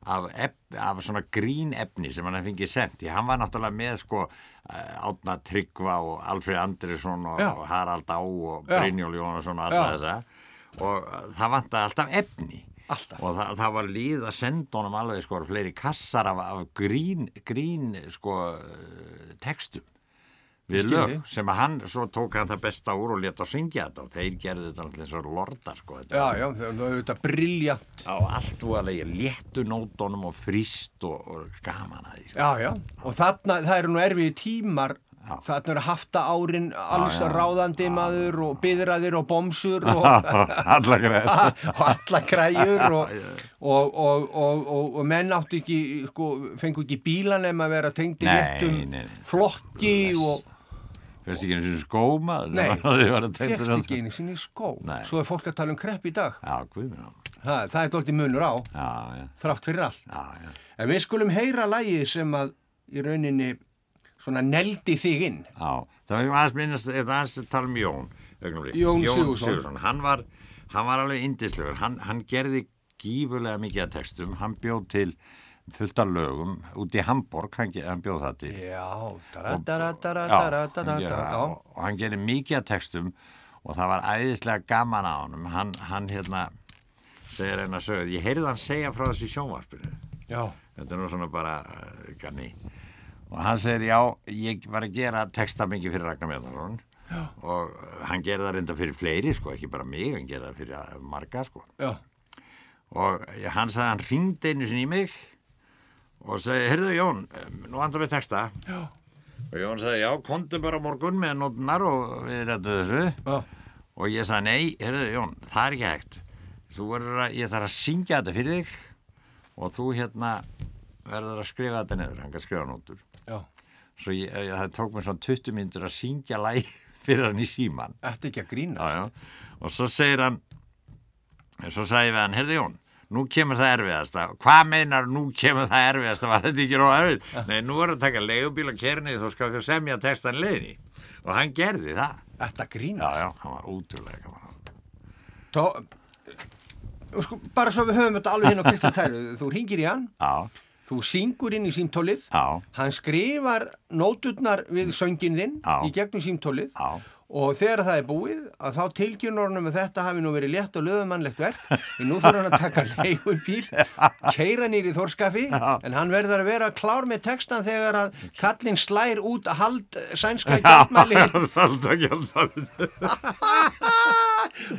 af, ef, af svona grín efni sem hann fengið sendt. Hann var náttúrulega með sko eh, Átna Tryggva og Alfred Andrisson og, og Harald Á og. Brynjól Jónasson og alla Já. þessa og það vantaði alltaf efni Alltaf. og það, það var líð að senda honum alveg sko fleiri kassar af, af grín, grín sko textum við Skil lög sem að hann svo tók hann það besta úr og leta að syngja þetta og þeir gerðu þetta alltaf eins og lordar sko þetta já, já, það er auðvitað briljant á allt og alveg léttu nótunum og fríst og, og gaman að því sko. já, já, og þarna, það eru nú erfiði tímar Já. þarna eru hafta árin alls já. ráðandi maður og byðraðir og bomsur og, alla greið og og, og, og, og, og, og menn áttu ekki sko, fengu ekki bíla nema að vera tengdi Nei, réttum flokki og fyrst ekki eins og skóma Nei, fyrst ekki einu sinni skó. Nei. svo er fólk að tala um krepp í dag. Já, guð mér á. Ha, það er dólti munur á já, já, þrátt fyrir allt. Já, já. En við skulum heyra lagið sem að í rauninni svona neldi þig inn Já, það var aðeins minnast, eða aðeins að tala um Jón augnablik. Jón Sigurðsson. Hann var, hann var alveg indislegur, hann, hann gerði gífurlega mikið af textum, hann bjóð til fullt af lögum út í Hamburg, hann, hann bjóð það til. já, og, og hann gerði mikið af textum og það var æðislega gaman á honum. Hann, hann hérna, segir eina sögð, ég heyrði hann segja frá þessi sjónvarpinu. já, Þetta er nú svona bara uh, ganni. Og hann segir, já, ég var að gera texta mikið fyrir Ragnar Mjörnarsson og hann gerði það reynda fyrir fleiri, sko, ekki bara mig, hann gerði það fyrir uh, marga, sko. já, Og eh, hann sagði, hann ringdi einu sinni í mig og segi, heyrðu Jón, um, nú vantar við texta. já, Og Jón sagði, já, kontu bara morgun með nótunar og við rættu þessu. já, Og ég sagði, nei, heyrðu Jón, það er ekki hægt. Þú verður að, ég þarf að syngja þetta fyrir þig og þú hérna verður að skrifa þetta niður, hann kan skrifa nótur. Ég, ég, það tók mér svona 20 myndur að syngja læg fyrir hann í síman. Þetta ekki að grína. Já, já. Og svo segir hann, svo við hann, heyrðu Jón, nú kemur það erfiðasta. Hvað meinar nú kemur það erfiðasta? Var þetta ekki róð erfið? Nei, nú er að taka leigubíl og kerni þú skal fyrir semja textan leiðni. Og hann gerði það. Þetta grína. Já, já, hann var útrúlega. Tó, sko, bara svo við höfum þetta alveg hinn á Kristján Tæru. Þú ringir í hann, Já, þú syngur inn í símtólið, hann skrifar nóturnar við söngin þinn í gegnum símtólið. Og þegar það er búið að þá tilkynur honum að þetta hafi nú verið létt og löðumannlegt verk. En nú þurfa hann að taka leigubíl keira nýri þórskafi en hann verður að vera klár með textan þegar að kallinn slær út að hald sænska gjaldmæli Alltaf gjaldmæli.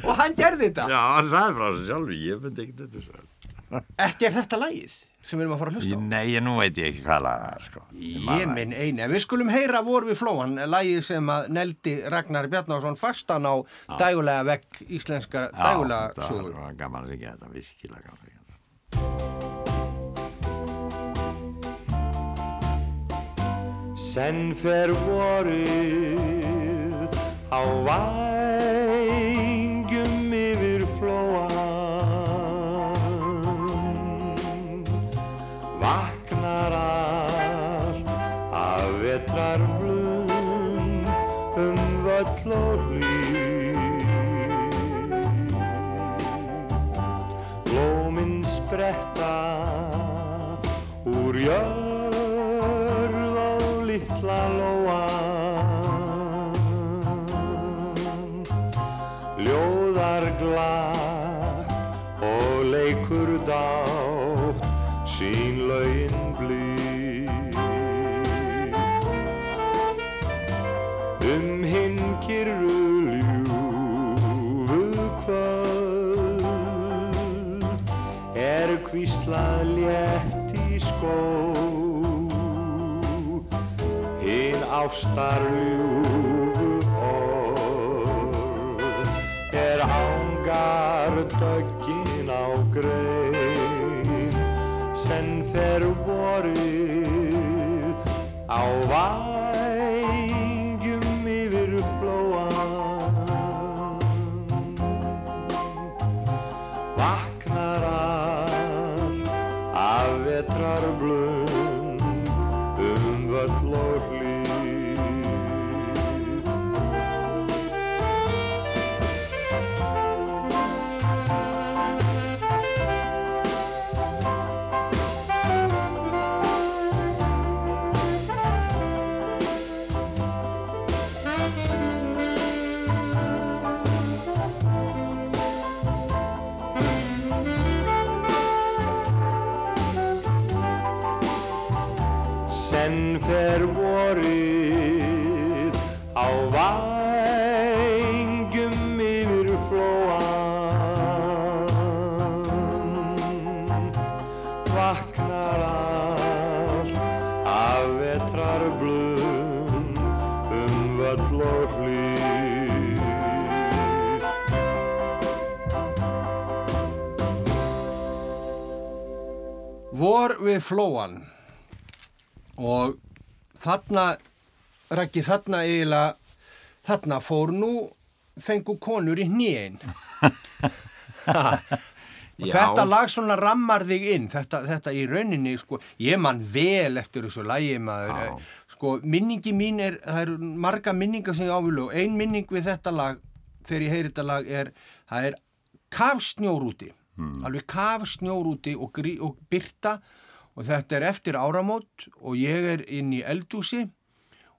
og hann gerði þetta? Já, hann sagði frá þessu sjálfi, ég myndi ekki þetta svo. Ekki er þetta lagið sem við erum að fara að hlusta á. Nei, ég- nú veit ég ekki hvað lag það er, sko. Ég minn eini, en við skulum heyra vor við flóan, lagið sem að neldi Ragnar Bjarnarsson fastan á dægulega vekk íslenska dægulega Já, sögur. það var gaman að syngja þetta, virkilega gaman að syngja þetta. Senn fer vorið á vængjum kvíslað létt í skó. Hinn ástar ljúfu orð er ángar döggin á grein senn fer vorið á vængjum við flóan og þarna, Raggi, þarna eiginlega, þarna fór nú, fengu konur í hnýin. Þetta lag svona rammar þig inn, þetta, þetta í rauninni, sko, ég man vel eftir þessu lagi maður, Já. sko, minningi mín er, það eru marga minningar sem ég ávilu og ein minning við þetta lag, þegar ég heyri þetta lag er, það er kafsnjór úti, alveg kafsnjór úti og, og byrta og þetta er eftir áramót og ég er inn í eldúsi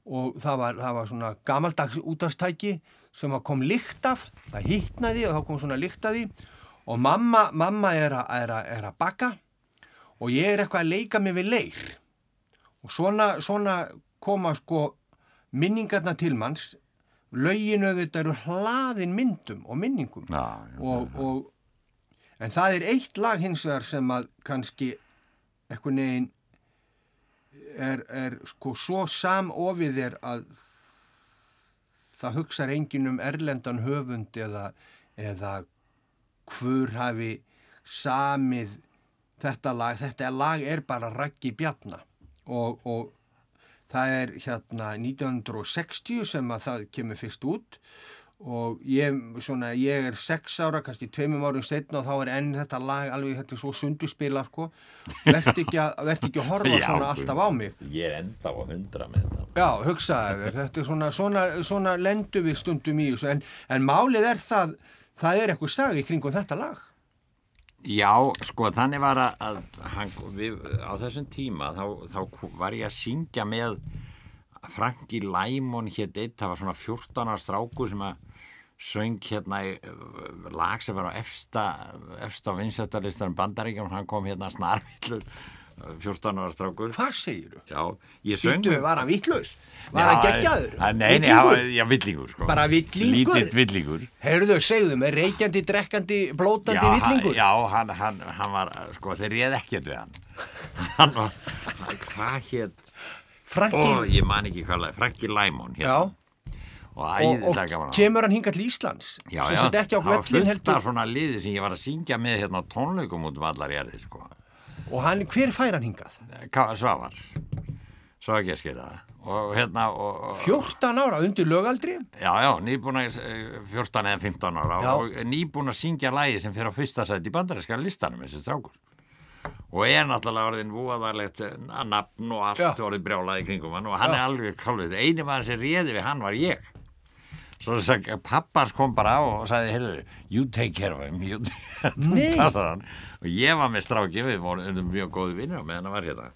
og það var, það var svona gamaldags útastæki sem kom lykt af, það hittnaði og þá kom svona lykt af því. Og mamma, mamma er, að, er, að, er að baka og ég er eitthvað að leika mig við leir. Og svona, svona koma sko minningarna til manns. Lögin auðvitað eru hlaðin myndum og minningum. Já, já, og, og, en það er eitt lag hins vegar sem að kannski eitthvað neginn er, er sko svo samofið er að það hugsar enginn um erlendan höfund eða, eða hvur hafi samið þetta lag, þetta lag er bara Raggi Bjarna og, og það er hérna 1960 sem að það kemur fyrst út og ég, svona, ég er sex ára, kannski tveimum árum setna og þá er enn þetta lag alveg þetta svo sunduspila sko verð ekki, að- ekki að horfa Já, svona alltaf á mig Ég er enda á hundra með þetta. Já, hugsaði þér, þetta er svona, svona, svona lendu við stundum í en, en málið er það, það er eitthvað stag í kringum þetta lag. Já, sko, þannig var að, að hann, við, á þessum tíma þá, þá var ég að syngja með Franki Læmon hétt eitt, það var svona 14 ára stráku sem að söng hérna í uh, lag sem var á efsta, efsta vinsættalistar bandaríkjum, hann kom hérna snarvillur 14 ára strákur. Hvað segiru? Já, ég söng. Býttu, var hann vittlaus? Var hann geggjaður? Nei, nei, Villingur? já, villingur, sko. Bara villingur? Lítill villingur. Heyrðu, segðu mig, reykjandi, drekkandi, blótandi Já, villingur? Já, hann, hann, hann var, sko, þeir réð ekkert við hann. Hann var, hvað hétt, Franki, ó, ég man ekki hvað, Franki Læmon, já, hérna. Og og, og kemur hann hingað til Íslands? Já, sem sett ekki á það var völlin heldur. af svona liði sem ég var að syngja með hérna tónleikum út um allar jærði, sko. Og hann, hver fær hann hingað? Svavar, svo ekki að skilja það. Hérna, og, og 14 ára undir lögaldri? Já, já, eh, 14 eða 15 ára Já. og nýbúin að syngja lægi sem fyrir á fyrsta sæti í bandaríska listanum þessi strákur. Og er náttúrulega orðin voðalegt eh, nafn og allt Já. orðið brjálað í kringum hann og hann er alveg kálvið. Einu maður sem réði við hann var ég. Svo þess að pappars kom bara á og sagði, heyrðu, you take care of him, you þú Nei. passar hann. Og ég var með stráki, við vorum mjög góði vinnur meðan hann var hérna.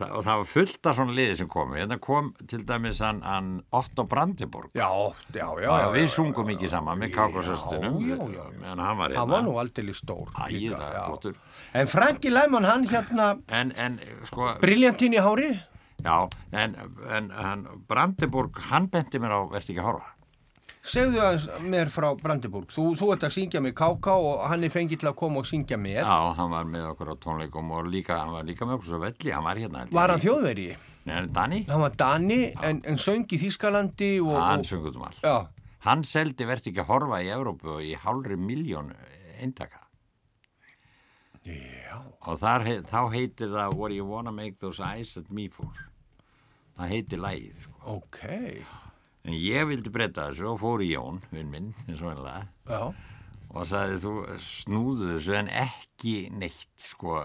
Þa, og það var fullt af svona liði sem komu. Hérna kom til dæmis hann, hann Otto Brandenburg. Já, já, já. Já, við sungum ekki saman með kákosöstunum Já, já, já, meðan hann var Hann var hérna nú aldrei stór. líka, ægilega já. flottur En Franki Læman, hann hérna, en, en sko, briljantinn í hári? já en, en hann, Brandenburg, hann benti mér á verðt ekki að horfa Segðu aðeins mér frá Brandenburg. Þú, þú ert að syngja með Káká og hann er fengið til að koma og syngja með. já, hann var með okkur á tónleikum og líka, hann var líka með okkur svo velli hann var hérna. Var hann þjóðveri? Nei, hann er Dani, Hann var Dani en, en söng í Þýskalandi og... hann og sungut um allt já, hann seldi verðt ekki að horfa í Evrópu og í hálfri miljón eintaka já, og þar, þá heitir það What do you wanna make those eyes at me for það heitir lægið sko. ok, En ég vildi breyta þessu og fór í Jón, vinn minn, eins og einlega, já, og sagði þú snúðu þessu en ekki neitt, sko.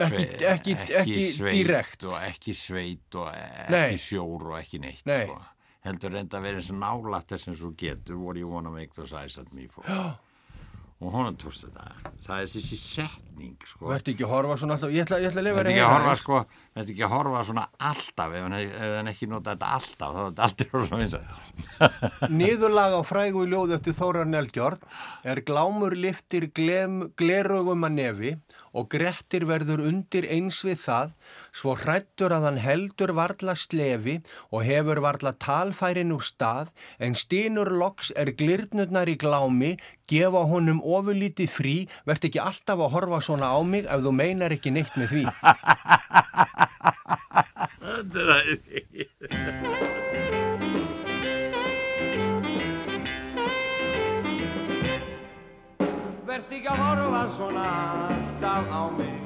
ekki, sve- ekki, ekki, sveit direkt. Og ekki sveit og ekki Nei. sjór og ekki neitt, Nei. sko. Heldur reynda að vera eins og nálætt þess og þú getur, what do you wanna make those eyes at me for? Já. Og honum tókst þetta. Það er þessi setning, sko. Verði ekki að horfa svona alltaf, ég ætla, ég ætla að lifa Þetta ekki sko, ekki að horfa svona alltaf? Ef hann, ef hann ekki nota þetta alltaf þá er þetta aldrei orðið svona eins og Niðurlag á frægu í ljóð eftir Þórar Nelgjörn er glámur liftir glem, glerugum að nefi og Grettir verður undir eins við það svo hrættur að hann heldur varla slefi og hefur varla talfærin úr stað en stínur loks er glirnurnar í glámi gefa honum ofurlítið frí verð ekki alltaf að horfa svona á mig ef þú meinar ekki neitt með því. Þetta er að Vert ekki að horfa svona alltaf á mig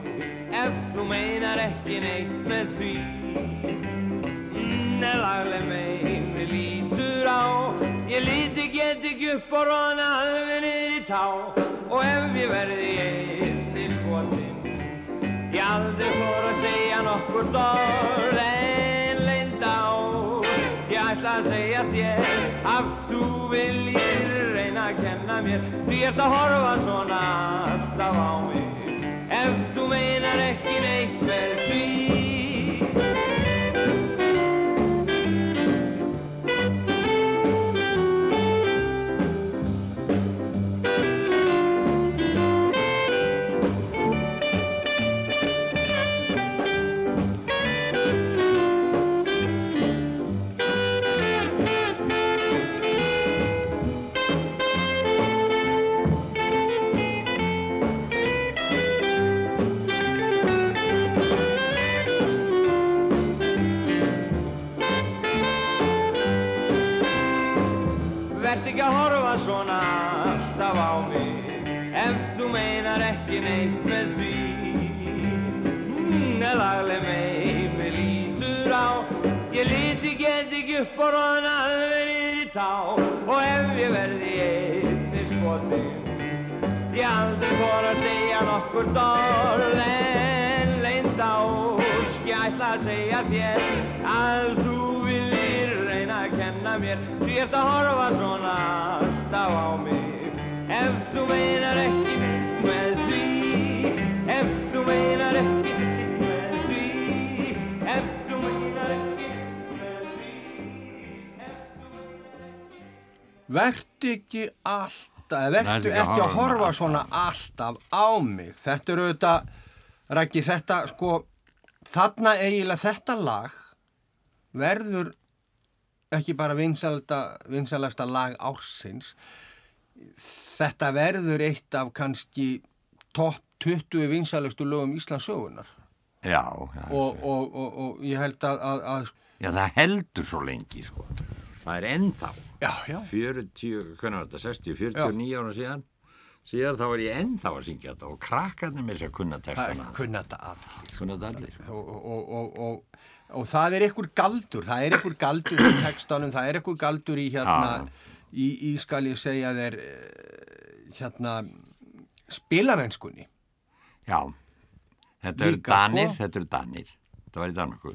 Ef þú meinar ekki neitt með því. Nelagleg meini lítur á Ég líti get ekki upp og róna alveg niður í tá. Og ef ég verði Ég aldrei fór að segja nokkur orð en leinda á. Ég ætla að segja þér að þú viljir reyna að kenna mér. Því ert að horfa svona alltaf á mig. Ef þú meinar ekki neitt með því get ekki upp róna alveg niður í tá. Og ef ég verði einni skotin Ég aldrei fór að segja nokkur orð. En leynd á Ég ætla að segja þér að þú viljir reyna að kenna mér. Því ert að horfa svona alltaf á mig. Ef þú meinar ekki með því Ef þú meinar ekki Vertu ekki alltaf, Vertu ekki að horfa svona alltaf á mig. Þetta eru þetta Rækki, þetta sko, þarna eiginlega þetta lag verður ekki bara vinsalasta, lag ársins. Þetta verður eitt af kannski topp 20 vinsalustu lögum Íslands sögunar Já, já, og, og, og, og ég held að, að, að já, það heldur svo lengi, sko. Það er ennþá. Já, já, 40, hvernig var þetta, 60, 49 ára síðan? Síðan þá er ég ennþá að syngja þetta og krakkarnir mér sér kunna það textana. kunna þetta allir. Kunna og, og, og, og, og það er einhver galdur það er einhver galdur í textanum það er einhver galdur í hérna í, í skal ég segja þér eh, hérna spilamennskunni já, þetta eru Líka, danir sko. þetta eru danir, þetta var í Danmarku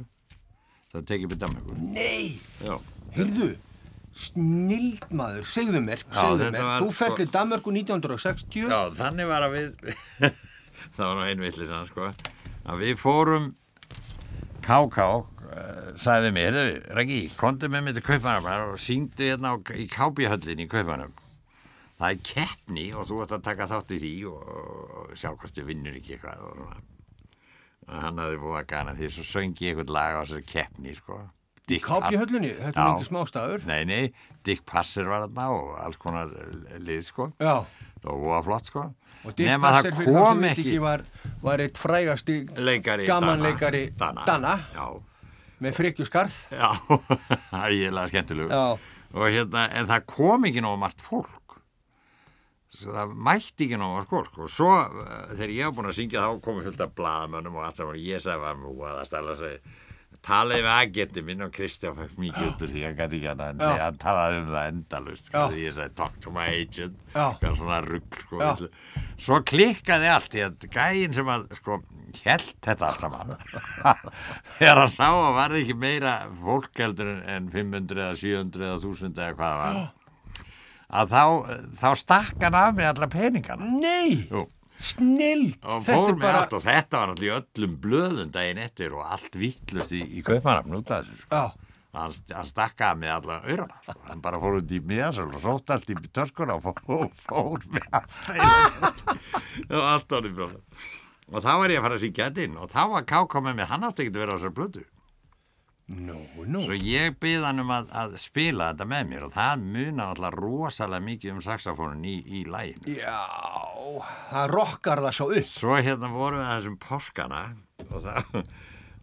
það tekið upp í Danmarku Nei, já, heyrðu snild maður, segðu mér, Já, segðu þetta mér var þú sko- fært til Danmarku 1960 já þannig var að við það var nú einvillis sko, að við fórum KK uh, sagði mér, Raggi, komdu með mér til Kaupanum og síngdu hérna á, í KB-höllin í Kaupanum það er keppni og þú ert að taka þátt í því og, og sjá hvort þið vinnur ekki eitthvað. Og hann hafði búið að gana því svo söngi ég eitthvað lag á þessari keppni sko. Dick Kápi Pass- höllunni, þetta er mikið smástaður Nei, nei, Dick Passer var þarna og alls konar eh, lið sko. Já, og var flott sko. Og Dick Passer það fyrir þá sem veit ekki ekki var, var eitt frægasti leikari gamanleikari Dana, Dana. Já, með frikjuskarð já, það er íðlega skemmtilegu Já, og hérna, en það kom ekki nóg margt fólk. Svo það mætti ekki nóg margt fólk. Og svo uh, þegar ég var búin að syngja þá komið fullt af blaðamönnum og allt saman. Og ég sagði var mú að það stæla sig talaði við agenti minn og Kristján fæk mikið út úr því hann gæti ekki hann hann talaði um það endalust Já. ég sagði talk to my agent. Svona rugg sko, svo klikkaði allt því að gæinn sem að sko held þetta allt saman. Þegar hann sá að var ekki meira fólk heldur en- en 500 eða 700 eða 1000 eða hvað var að þá, þá stakk hann af með alla peningana. Nei, Jú. Snild og Þetta með þetta var í öllum blöðum daginn eftir og allt vittlust í, í kaupmannafn út af þessu sko. Hann, hann stakka af með alla öyrana sko. hann bara fór út í miðasöld og sótt allt í törskuna og fór, fór með allt. Í- og allt blöðum og þá var ég að fara að syngja þetta inn og þá var Káká með mér, hann átti ekki að vera á þessar blödu nú, nú. Svo ég byrð hann um að, að spila þetta með mér og það muna alltaf rosalega mikið um saxofónin í, í læginu. Já, það rokkar það svo upp. Svo hérna vorum við þessum páskana og þá,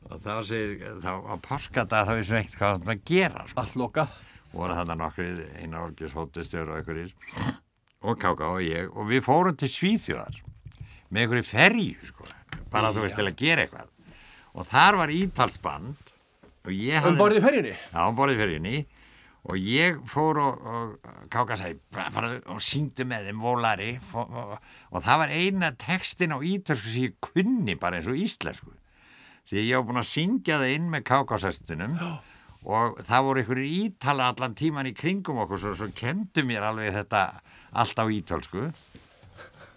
og þá segir, þá á páskadag þá er svo ekkert hvað það að gera, sko. Allt lokað. Voru þarna nokkri, einar orgis hóttistjóður og einhverjir. Og Káka og ég. Og við fórum til Svíþjóðar með einhverju ferju, sko, bara þú veist til að gera eitthvað. Og þar var ítalsband Um borðið ferjunni? Já, hún borðið fyrir henni og ég fór og, og káka sæ bara, og syngdi með þeim volari. Og, og, og það var eina textin á ítölsku sem ég kunni bara eins og íslensku. Því ég var búin að syngja það inn með kákasestinum og það voru einhverjir ítala allan tíman í kringum okkur svo, svo kendu mér alveg þetta allt á ítölsku.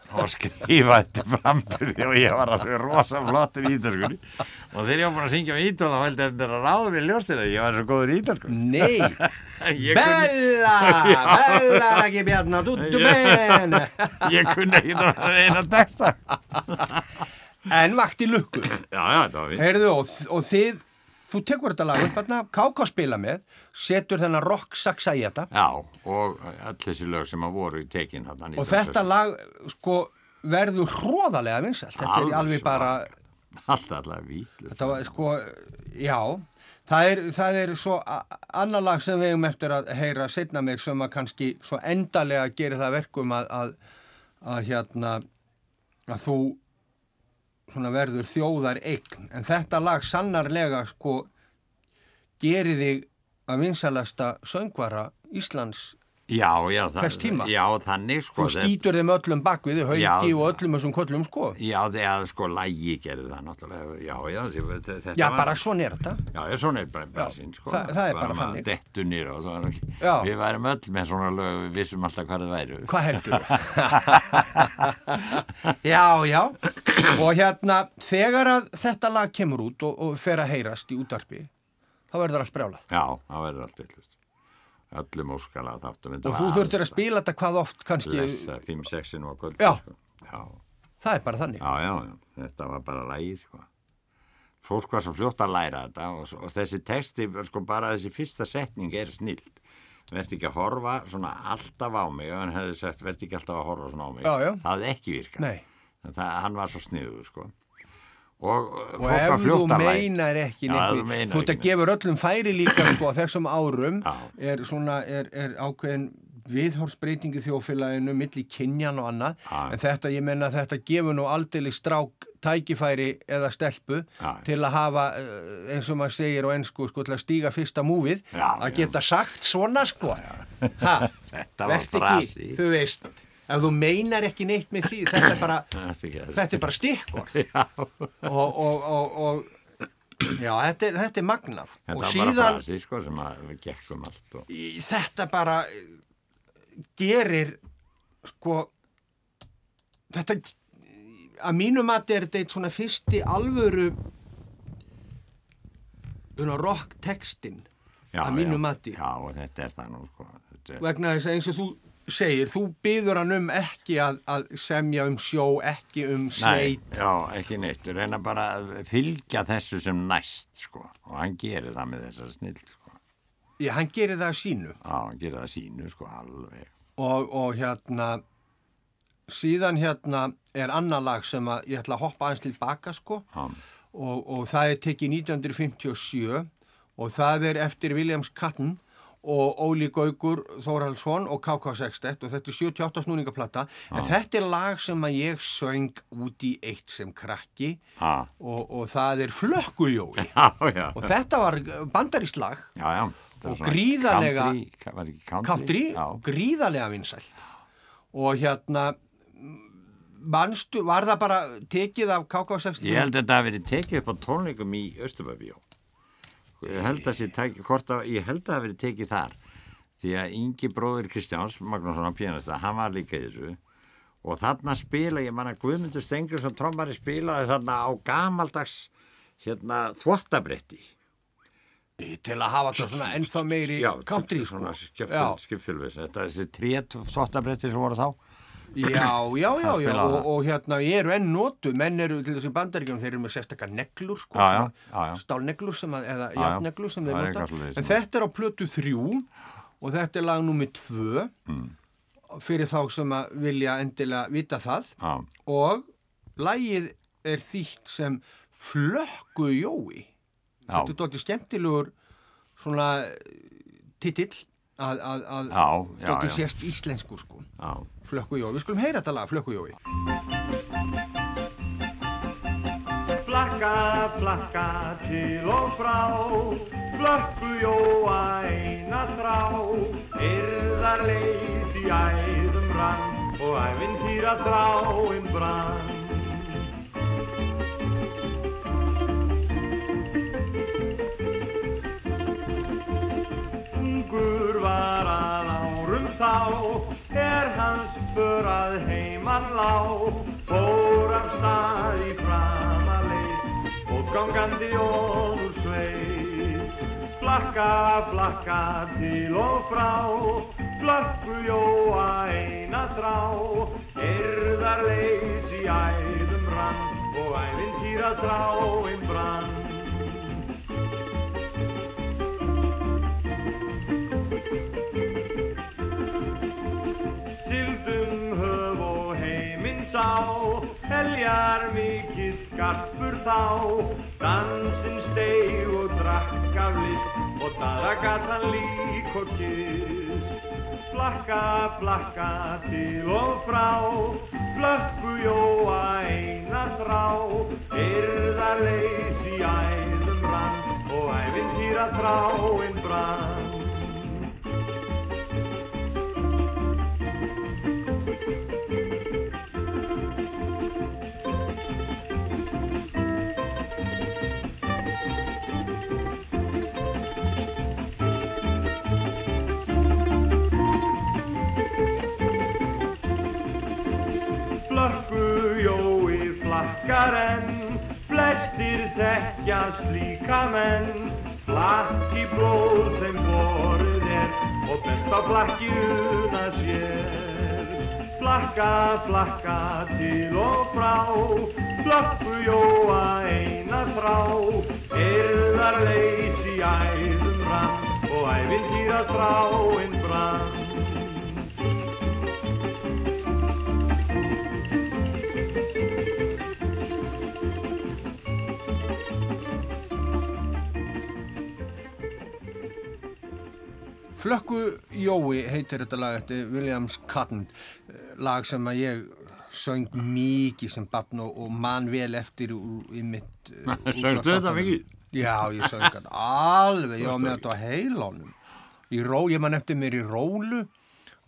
Og skrifa þetta frambyrði og ég var alveg rosa flottur í ítölskunni og þegar ég var búin að syngja á ítöl þá veldi þetta að ráða við ljóstir að ég var svo góður í ítölsku Nei, ég Bella, Bella Raggi Bjarnar, tuttu ben ég kunni ekki það eina texta En vakti lukku. Já, já, það var við Heyrðu, og, og þið Þú tekur þetta lag upp hérna, Káká spila með setur þennan rock saxa í þetta. Já, og öll þessi lög sem að voru í tekin og þetta lag sko verður hróðalega vinsælt. Þetta er alveg bara allt allar vítlust þetta var sko, já það er, það er svo a- annað lag sem við hefum eftir að heyra setna mér sem að kannski svo endalega gerir það verkum að, að, að hérna að þú verður þjóðar eign en þetta lag sannarlega sko gerir þig að vinsalasta söngvara Íslands já, já, það- já, þannig sko þú skýtur þeim öllum bakvið haugi Já. og öllum þessum köllum sko já, þegar sko lægi gerði það náttúrulega já, já, þe- þetta já var bara svona er þetta Já, svona er bara Já, basinn, sko. það- það er bara að þannig. Dettu nýra og það. Já. Við værum öll með svona lög, við vissum alltaf hvað það væru. Hvað heldur já, já. Og hérna, þegar að þetta lag kemur út og, og fer að heyrast í útarpi, þá verður það sprjálað. Já, það verður allt villust. Öllum óskala þáttum. Og þú þurftir að spila þetta hvað oft kannski. Lessa 5-6 og kvöld. Já. Sko. Já. það er bara þannig Já, já, já, þetta var bara lægið, sko. Fólk var svo fljótt að læra þetta og, og þessi texti, sko, bara þessi fyrsta setning er snild. Verðst ekki að horfa svona alltaf á mig, ef hann hefði sagt, verðst ekki alltaf að horfa svona á mig. Já, já. Það hefði ekki virkað. Hann var svo sniður, sko. Og, uh, og ef þú meinar ekki ef þú neitt meinar þú ert að gefur öllum færi líka sko, þessum árum Já. er, svona, er, er ákveðin viðhórsbreytingi þjófélaginu milli kynjan og annað Já. en þetta, ég menna þetta gefur nú aldrei strák tækifæri eða stelpu Já. til að hafa eh, eins og maður segir á ennsku sko, til að stíga fyrsta múfið Já, að geta sagt svona sko ha, Þetta var vertu frasi. ekki, þú veist ef þú meinar ekki neitt með því þetta er bara, að- þetta er bara stikkorð Já, og, og, og, og já, þetta er, þetta er magnaf þetta og var síðan bara frasi, sko, sem að við gekkum allt og... þetta bara eh, gerir sko þetta að mínu mati er þetta eitt svona fyrsti alvöru una, rock textin að mínu já, mati. Já, og þetta er það nú, sko. Þetta vegna þess að eins og þú segir þú byður hann um ekki að, að semja um sjó, ekki um Nei, sveit já, ekki neitt, reyna bara að fylgja þessu sem næst, sko, og hann gerir það með þessari snill, sko, já, hann gerir það að sínu. Já, hann gerir það sínu, sko, alveg, og, og hérna síðan hérna er annar lag sem að ég ætla að hoppa aðeins til baka sko. Já, og, og það er tekið 1957 og það er eftir Williams Catton og Óli Gaugur Þórhalsson og KK Sextet og þetta er 78 snúningaplata. En þetta er lag sem að ég söng út í eitt sem krakki og, og það er Flökkujói já, já, og þetta var lag. Já, það var og svona gríðarlega- country, gríðarlega vinsælt. Og hérna manstu, var það bara tekið af KK60 ég held að þetta hafi verið tekið upp á tónleikum í Östubabíó, ég held að að, ég held að það verið tekið þar, því að Ingi bróðir Kristjáns, Magnússon á pianista, hann var líka í þessu, og þarna spila, ég manna Guðmundur Stengriðsson trommari spilaði þarna á gamaldags hérna þvottabretti. Til að hafa þetta svona ennþá meiri country sko. skipfylvis þetta er þessi trét þvottabretti sem voru þá já, já, já, já og, og hérna eru enn notu menn eru til þessi bandaríkjum þeir eru með sérstakar neglur sko, stálneglur sem að, eða já. jafneglur sem þeir nota. en þetta er á plötu þrjú og þetta er lag nummið tvö Mm. fyrir þá sem að vilja endilega vita það. Já, og lagið er þýtt sem flökku jói. Þetta er dóttir skemmtilegur svona titill að, að, að já, já, dóttir já, sést íslenskur sko. Já. flökku jói, við skulum heyra þetta lag flökku jói. Flakka, flakka til og frá, flökku jóa eina þrá, yrðar leys í æðum rann og æfintýra þráinn brann. För að heiman lá, fór af stað í framaleit, og gangandi ón úr sveit. Flakka, flakka til og frá, flökku jóa eina þrá, erðar leys í æðum rann, og æfintýra þráinn brann. Skarpur þá, dansinn steig og drakk af list, og þaða gat hann lík og kist. Flakka, flakka til og frá, flökku jóa eina þrá, yrða leys í æðum rann, og æfintýra þráinn brann. Þekkja slíka menn. Flakk í blóð þeim borið er og bent á flakkjuna sér. flakka, flakka til og frá Flökku jóa eina þrá Erðar leys í æðum rann Og æfintýra þráinn brann Flökku Jói heitir þetta lag eftir Williams Cotton eh, lag sem að ég söng mikið sem barn og, og man vel eftir í mitt eh, Söngstu þetta mikið? Já, ég söng þetta alveg, ég var með þetta á heilónum ró, ég man eftir mér í rólu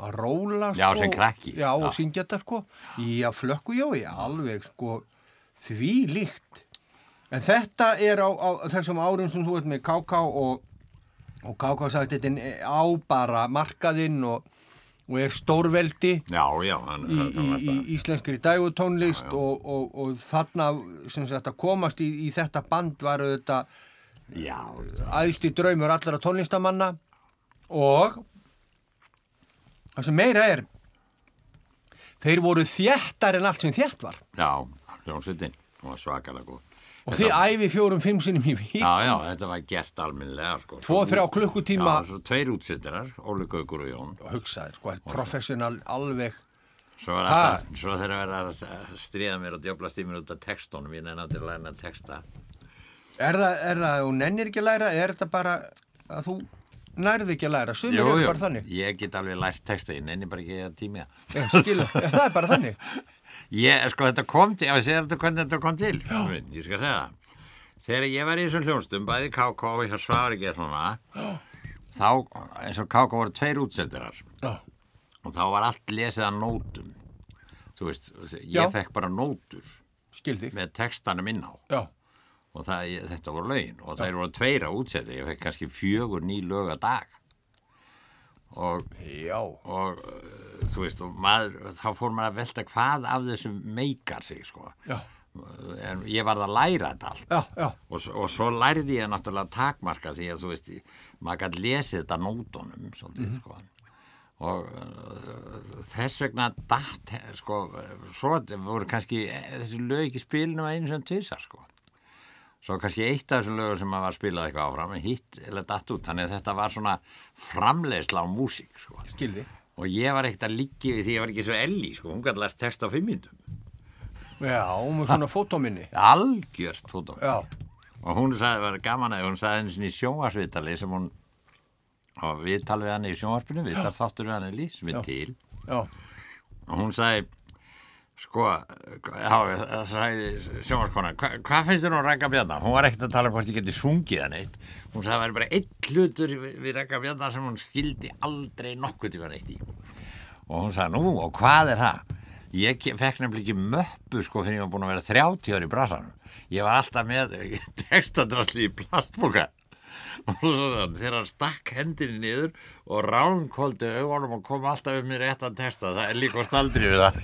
að róla sko, Já, sem krakki. Já, og syngja þetta sko. Já, Flökku Jói, alveg sko því líkt en þetta er á, á þessum árum sem þú ert með KK og og KK sagt þetta á bara markaðinn og, og er stórveldi Já, já, hann, í, hann, í, í íslenskri dægutónlist og, og, og þarna sem sagt að komast í, í þetta band var þetta Já, aðst í draumur allra tónlistamanna og það sem meira er þeir voru þjættar en allt sem þjætt var. Já, hljómsveitin, hún var svakalega góð. Og þið æfi fjórum, fimm sinnum í vík Já, já, þetta var gert alminlega, sko. Tvo, þrjá klukkutíma. Já, svo tveir útsittirar, Óli Gaukur og Jón. hugsaðir, sko, professional alveg Svo, alltaf, svo þegar verið að stríða mér og djöflast í mér út af textónum, ég nenni til að læna texta. Er það, er það að þú nennir ekki að læra eða er þetta bara að þú nærði ekki að læra sumir Jú, jú, ég get alveg lært texta, ég nenni bara ekki að tímja. Ég skil, ja, það er bara þannig Ég, sko, þetta kom til, ég segir þetta hvernig þetta kom til, Minn, ég skal segja það. Þegar ég var í þessum hljónstum, bæði KK og ég svar ekki svona, þá, eins og KK voru tveir útsendirar Já, og þá var allt lesið að nótum. Þú veist, ég Já. fekk bara nótur skil þig með textanum inn á. Já, og það, ég, þetta voru lögin. Og þeir voru tveir að útsetja, ég fekk kannski fjögur ný lög að dag og og uh, þú veist, og maður, þá fór maður að velta hvað af þessu meikar sig, sko. já, En ég varð að læra þetta allt. já, já Og, og svo lærði ég náttúrulega takmarka því að þú veist, maður gæti lesið þetta nótunum, svolítið, sko. Og uh, þess vegna datt, he- sko, svo voru kannski eh, þessi lög ekki spilinu einu sem tvisar, sko. Svo kannski eitt af þessum lögur sem maður var að spila eitthvað áfram, en hitt eða datt út, þannig að þetta var svona framleiðsla á músík, sko. skil þig Og ég var ekkert að liggja við því ég var ekki svo elli, sko, hún gæti lært text á fimm myndum. Já, með svona fótóminni Algjört fótó. Já, Og hún sagði, var gaman að hún sagði henni sinni í sjónvarsvitali sem hún, og viðtal við hann í sjónvarpinu, viðtal þáttur við hann í sem er til. já, Og hún sagði, sko, það sagði sjónvarskonan, hva, hvað finnst þér nú um Ragga Bjarnar? Hún var ekkert að tala um hvort ég geti sungið hann eitt. Hún sagði, það væri bara einn hlutur við, Ragga Bjarnar sem hún skildi aldrei nokkuð til hann eitt í. Og hún sagði, nú, og hvað er það? Ég fekk nefnilega ekki möppu sko fyrir ég var búin að vera 30 ári í brasanum. Ég var alltaf með textadrasli í plastboka. Og svo þannig, þegar hann stakk hendinni niður og ránkóldi augunum og kom alltaf um mér rétt að texta. Það er líka staldri við það.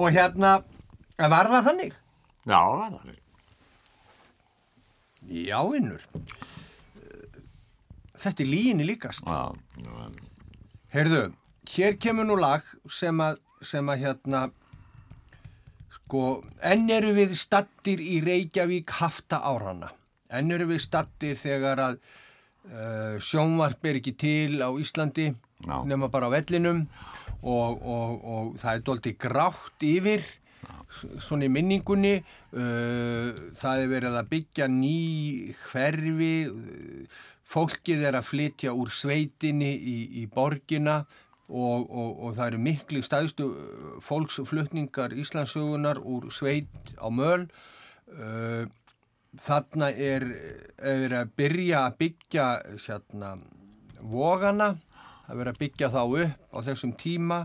Og hérna var það þannig? Já, var það. Já, innur Þetta er líginni líkast Já, það var... Heyrðu, hér kemur nú lag sem að, sem að hérna, sko, enn eru við stattir í Reykjavík hafta árana. Enn eru við stattir þegar að uh, sjónvarp er ekki til á Íslandi, Já. nema bara á vellinum og, og, og það er doldi grátt yfir, s- svona í minningunni. Uh, það er verið að byggja ný hverfi, fólkið er að flytja úr sveitinni í, í borgina og, og, það eru miklu staðstu uh, fólksflutningar Íslandsögunar úr sveit á möl. Uh, þarna er, er að byrja að byggja hérna, vogana, það er verið að byggja þá upp á þessum tíma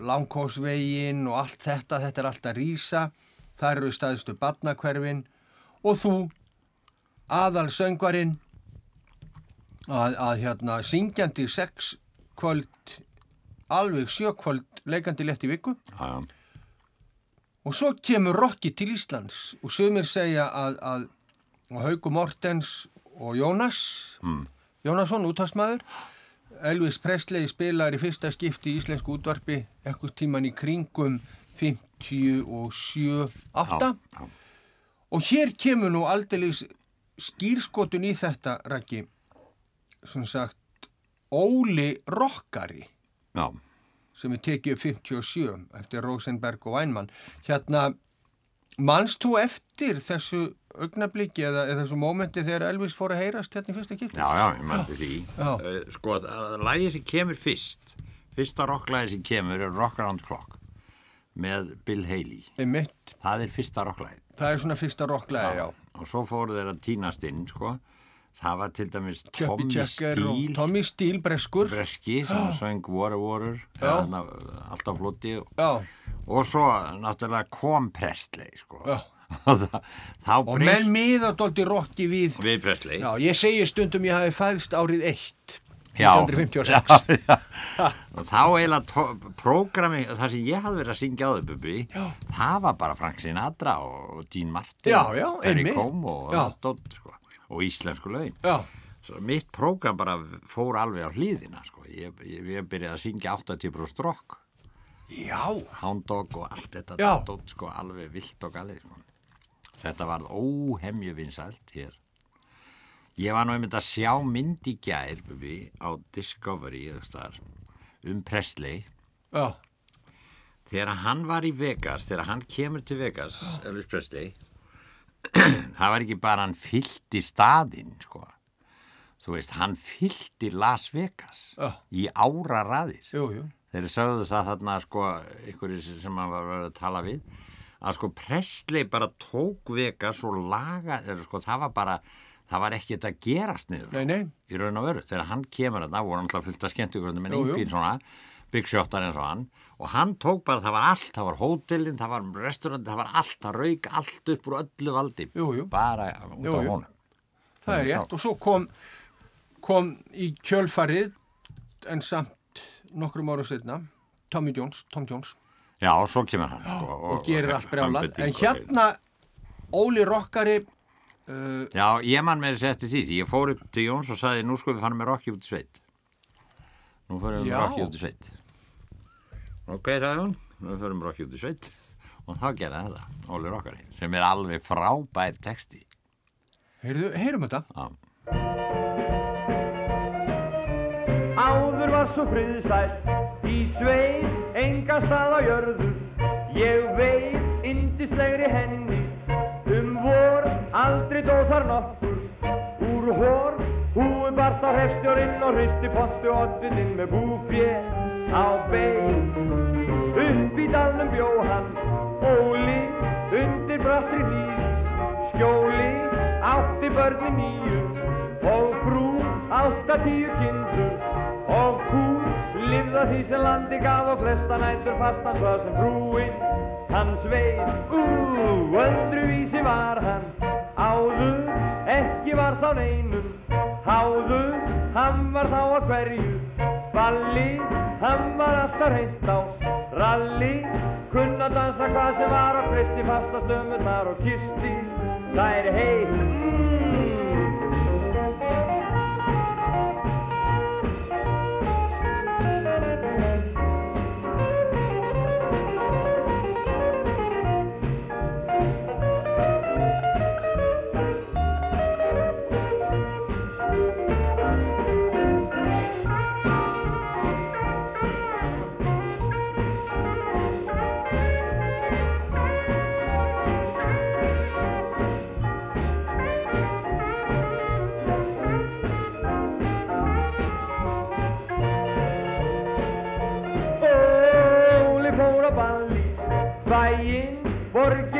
langkósvegin og allt þetta, þetta er allt að rýsa, þar eru staðstu barnakverfin og þú, aðal söngvarinn, að, að hérna syngjandi sex kvöld, alveg sjö kvöld leikandi létt í viku já. og svo kemur Rokki til Íslands og sögumir segja að, að og Hauku Mortens og Jónas Mm. Jónasson, útastmaður Elvis Presley spilar í fyrsta skipti í íslensku útvarpi ekkert tíman í kringum 57-8 Já, já. og hér kemur nú aldeilis skýrskotun í þetta Raggi. Sem sagt Óli Rokkari. Já, sem er tekið upp 57 eftir Rosenberg og Weinmann. Hérna manst þú eftir þessu augnabliki eða, eða þessu mómenti þegar Elvis fór að heyrast hérna í fyrsta skipti? já, já, ég mætti því. Já. Uh, sko, lagið sem kemur fyrst, fyrsta rocklagið sem kemur er Rock Around the Clock með Bill Haley. Einmitt, Það er fyrsta rocklagið. það er svona fyrsta rocklæði, já. Og svo fóru þeir að tínast inn, sko. Það var til dæmis Tommy Steele, Tommy Steele, breskur. breski, sem söng Water Water, Já. þarna, alltaf flotti. Já, Og svo náttúrulega kom Presley, sko. já. Og Og menn breyst miða dólti rocki við, við Presley. já, ég segi stundum ég hafi fæðst árið eitt, Já. 1956. Já, þá eiginlega prógrami, það sem ég hafði verið að syngja á þau Bubi, það var bara Frank Sinatra og Dean Martin Já, já, Perry einmitt. Como og, sko, og íslensku Svo mitt prógram bara fór alveg á hlýðina sko. ég, ég, ég byrjaði að syngja 80% rock já, Hound Dog og allt þetta dót, sko, alveg vilt og galið sko. Þetta var óhemju vinsælt hér. Ég var nú einmitt að sjá mynd í gær Bubi, á Discovery staðar, um Presley. Já, þegar hann var í Vegas þegar hann kemur til Vegas Elvis Presley það var ekki bara hann fyllti staðinn sko. Þú veist, hann fyllti Las Vegas Já. í ára raðir jú, jú. þeir sögðu það þarna sko ykkur sem hann var að tala við að sko Presley bara tók Vegas og laga eða sko það var bara það var ekkert að gerast niður. Nei, nei, í raun og veru þegar hann kemur þarna voru hann fullt að skemmtugröndum en engin svona Big Shotar eins og hann og hann tók bara, það var allt, það var hótelin það var restaurant, það var allt, það rauk allt upp úr öllu valdi. Jú, jú. bara út Jú, á honum. Það er rétt og svo kom, kom í kjölfarið en samt nokkrum ára setna Tommy Jones, Tom Jones já, og svo kemur hann sko, og, gerir allt brjálað en og- hérna Óli Rokkari uh, Já, ég man með þessi eftir því, því ég fór upp til Jóns og sagði, nú sko við fannum með Rokki út í sveit. Nú fyrir við Rokki út í sveit. Ok, sagði hún, nú fyrir við með Rokki út í sveit. Og þá gerði þetta, Óli Rokkari, sem er alveg frábær texti. heyrðu, heyrum þetta Já, Áður var svo friðsælt í sveið enga stað á jörðu. Ég veið indislegri henni. Um vor aldrei dó þar nokkur. Úr hór húu bar þá hefstjórinn og hristi pottu oddininn með búfjö á bein Upp í dalnum bjó hann Óli undir brattri hlýð. Skjóli átti börni nýju og frú átta tíu kú lifða því sem landi gaf og flesta nætur fastan svo sem frúinn hans veit Ú, öðruvísi var hann. Áður, ekki var þá neinum. Háður, hann var þá að hverju. Balli, hann var alltaf reynt á. Ralli, kunna dansa hvað sem var og kristi fasta stömmunar og kisti. Það er heit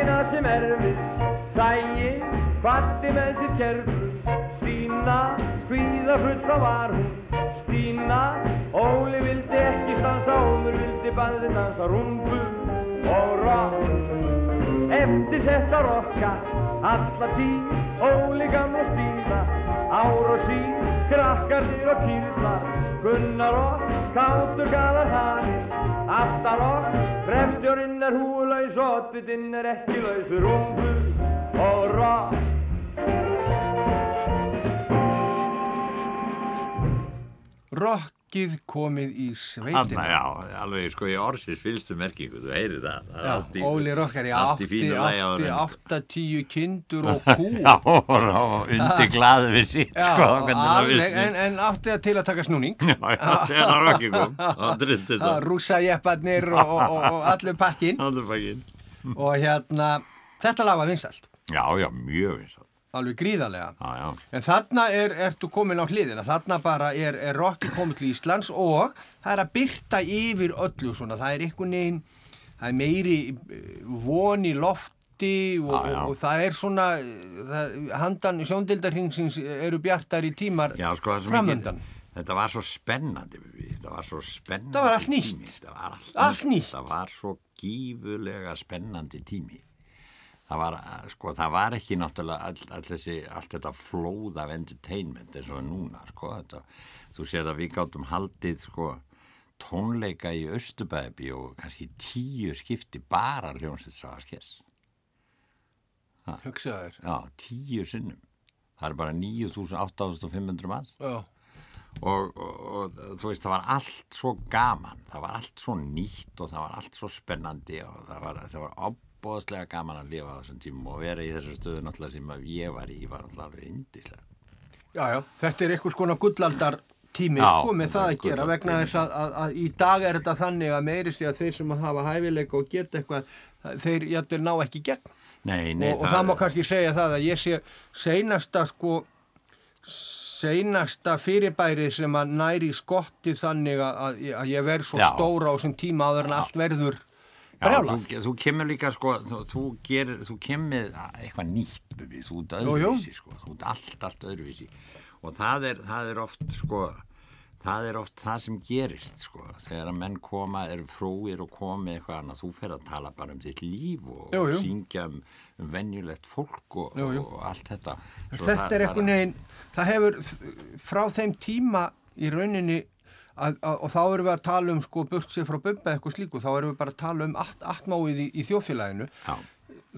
borgina sem erfið Sæinn, fatti með sér kerfu Sína, hvíða fulla var hún. Stína, Óli vildi ekki stansa Ómur vildi bæði dansa rúmbu og rock. Eftir þetta rokka Alla tíð, Óli gamla stíla Ár og síð, krakkarnir og kýrla Gunnar og kátur gaðar hann Alltaf rokk, refstjórinn er húlaus og oddvitinn er ekki lausur rúmbu og rock Rock, rockið komið í sveitina. já, alveg sko í orðsins fylgstu merkingu, þú heyrir það. það er Já, allt í- Óli Rokkari allt í átti, fínu lagi áður átti, en- átta, tíu kindur og kú. Já, og undir glaði við sitt, sko, en, en átti það til að taka snúning. Já, já, það rokki kom, það drindist það. Rússajepparnir og, og, og, allur pakkin. Andurfækin. Og hérna, þetta lag var vinsalt, Já, já, mjög vinsalt. Alveg gríðarlega. Já. En þarna er, ertu komin á hliðina, þarna bara er, er rockið komið til Íslands og það er að byrta yfir öllu svona, það er einhvern veginn, það er meiri eh, von í lofti og, já. og, og það er svona, það, handan sjóndildarhingsins eru bjartari tímar Já, sko, framöndan. Þetta var svo spennandi, þetta var svo spennandi Það var allt nýtt. tími. Var allt, Allt nýtt. Það var svo gífulega spennandi tími. Það var, sko, það var ekki náttúrulega all, all þessi, allt þetta flóð af entertainment eins og núna, sko. Þetta, þú sér að við gáttum haldið, sko, tónleika í Östubæði og kannski tíu skipti bara hljómsveitsagarskess. Hugsaður. Já, tíu sinnum. Það er bara 9.000-8.500 manns. Já. og, og, og þú veist það var allt svo gaman það var allt svo nýtt og það var allt svo spennandi og það var, það var opbóðslega gaman að lifa á þessum tímum og vera í þessu stöðu náttúrulega sem að ég var í var náttúrulega alveg indislega Já, já, þetta er einhvers konar gullaldar tími sko með það að gera vegna þess að, að, að í dag er þetta þannig að meiri sé að þeir sem hafa hæfileika og geta eitthvað, þeir jættir ná ekki gegn. Nei, nei, og, og það má kannski segja það að ég sé seinasta sko seinasta fyrirbæri sem að næri skotti þannig að, að, ég- að verð svo Já. stóra á þessum tíma áður en allt verður brjála. þú, þú kemur líka sko, þú, þú gerir, þú kemur eitthvað nýtt, Bubi, þú ert öðruvísi sko, þú ert allt, allt öðruvísi og það er, það er oft sko, það er oft það sem gerist sko, þegar að menn koma, eru fróir og komi eitthvað annað, þú fer að tala bara um þitt líf og, Jú, jú. og syngja um, um venjulegt fólk og, Jú, og allt þetta. Svo þetta það- er það einhvern veginn það hefur frá þeim tíma í rauninni að, að, og þá erum við að tala um sko burt sér frá bubba eitthvað slíku, þá erum við bara að tala um allt, allt í, í þjófélaginu Já,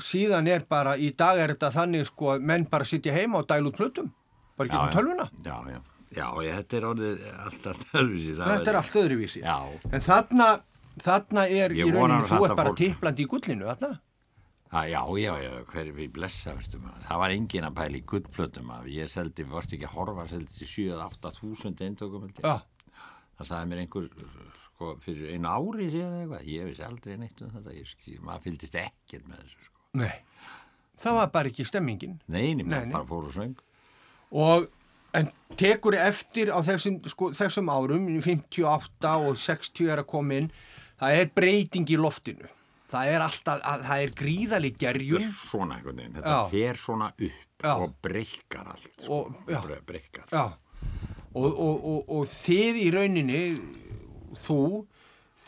síðan er bara, í dag er þetta þannig sko að menn bara sitja heima og dælu út plötum bara já. tölvuna. Já, já, já, ég, þetta er orðið allt, allt öðruvísi. þetta er allt öðruvísi. En þarna, þarna er Ég í rauninni, þú ert bara tiplandi í gullinu þarna. Ha, já, já, já, hver við blessa, verðstu maður. Það var engin að pæla í gullplötum að ég seldi, vorst ekki að horfa, seldi til 7-8 þúsund eintökum, held ég. já, Það sagði mér einhver, sko, fyrir einu ári síðan eitthvað, ég vissi aldrei neitt um þetta, ég, skil- maður fylgdist ekkert með þessu, sko. nei það var bara ekki stemmingin Neini, Nei, maður nei. bara fór og söng. og en tekur eftir á þessum, sko, þessum árum 58 og 60 er að koma inn það er breyting í loftinu það er alltaf, að, það er gríðalig Þetta gerjun er svona einhvern veginn, þetta Já. fer svona upp Já. og breykar allt, sko. Og- breykar. Já, og, og, og, og þið í rauninni, þú,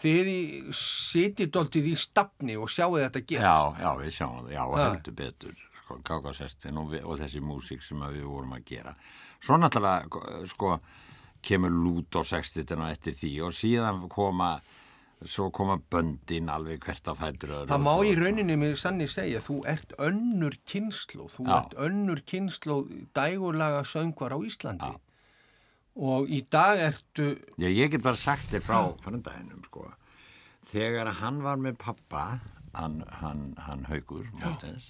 þið sitið doldið í stafni og sjáu þetta Já, gerast. já, við sjáum það, já, Já. heldur betur, sko, kákasestin og, og þessi músík sem við vorum að gera. Svo náttúrulega, sko, kemur lút á 60 og eftir því og síðan koma, svo koma böndin alveg hvert af fætur öðru. Það má í rauninni með sannig segja, þú ert önnur kynslu, þú Já. ert önnur kynslu dægurlaga söngvar á Íslandi. Og í dag ertu, Já, ég get bara sagt þér frá fröndaðinum, sko. Þegar hann var með pappa, hann, hann, hann Haugur, Mortens,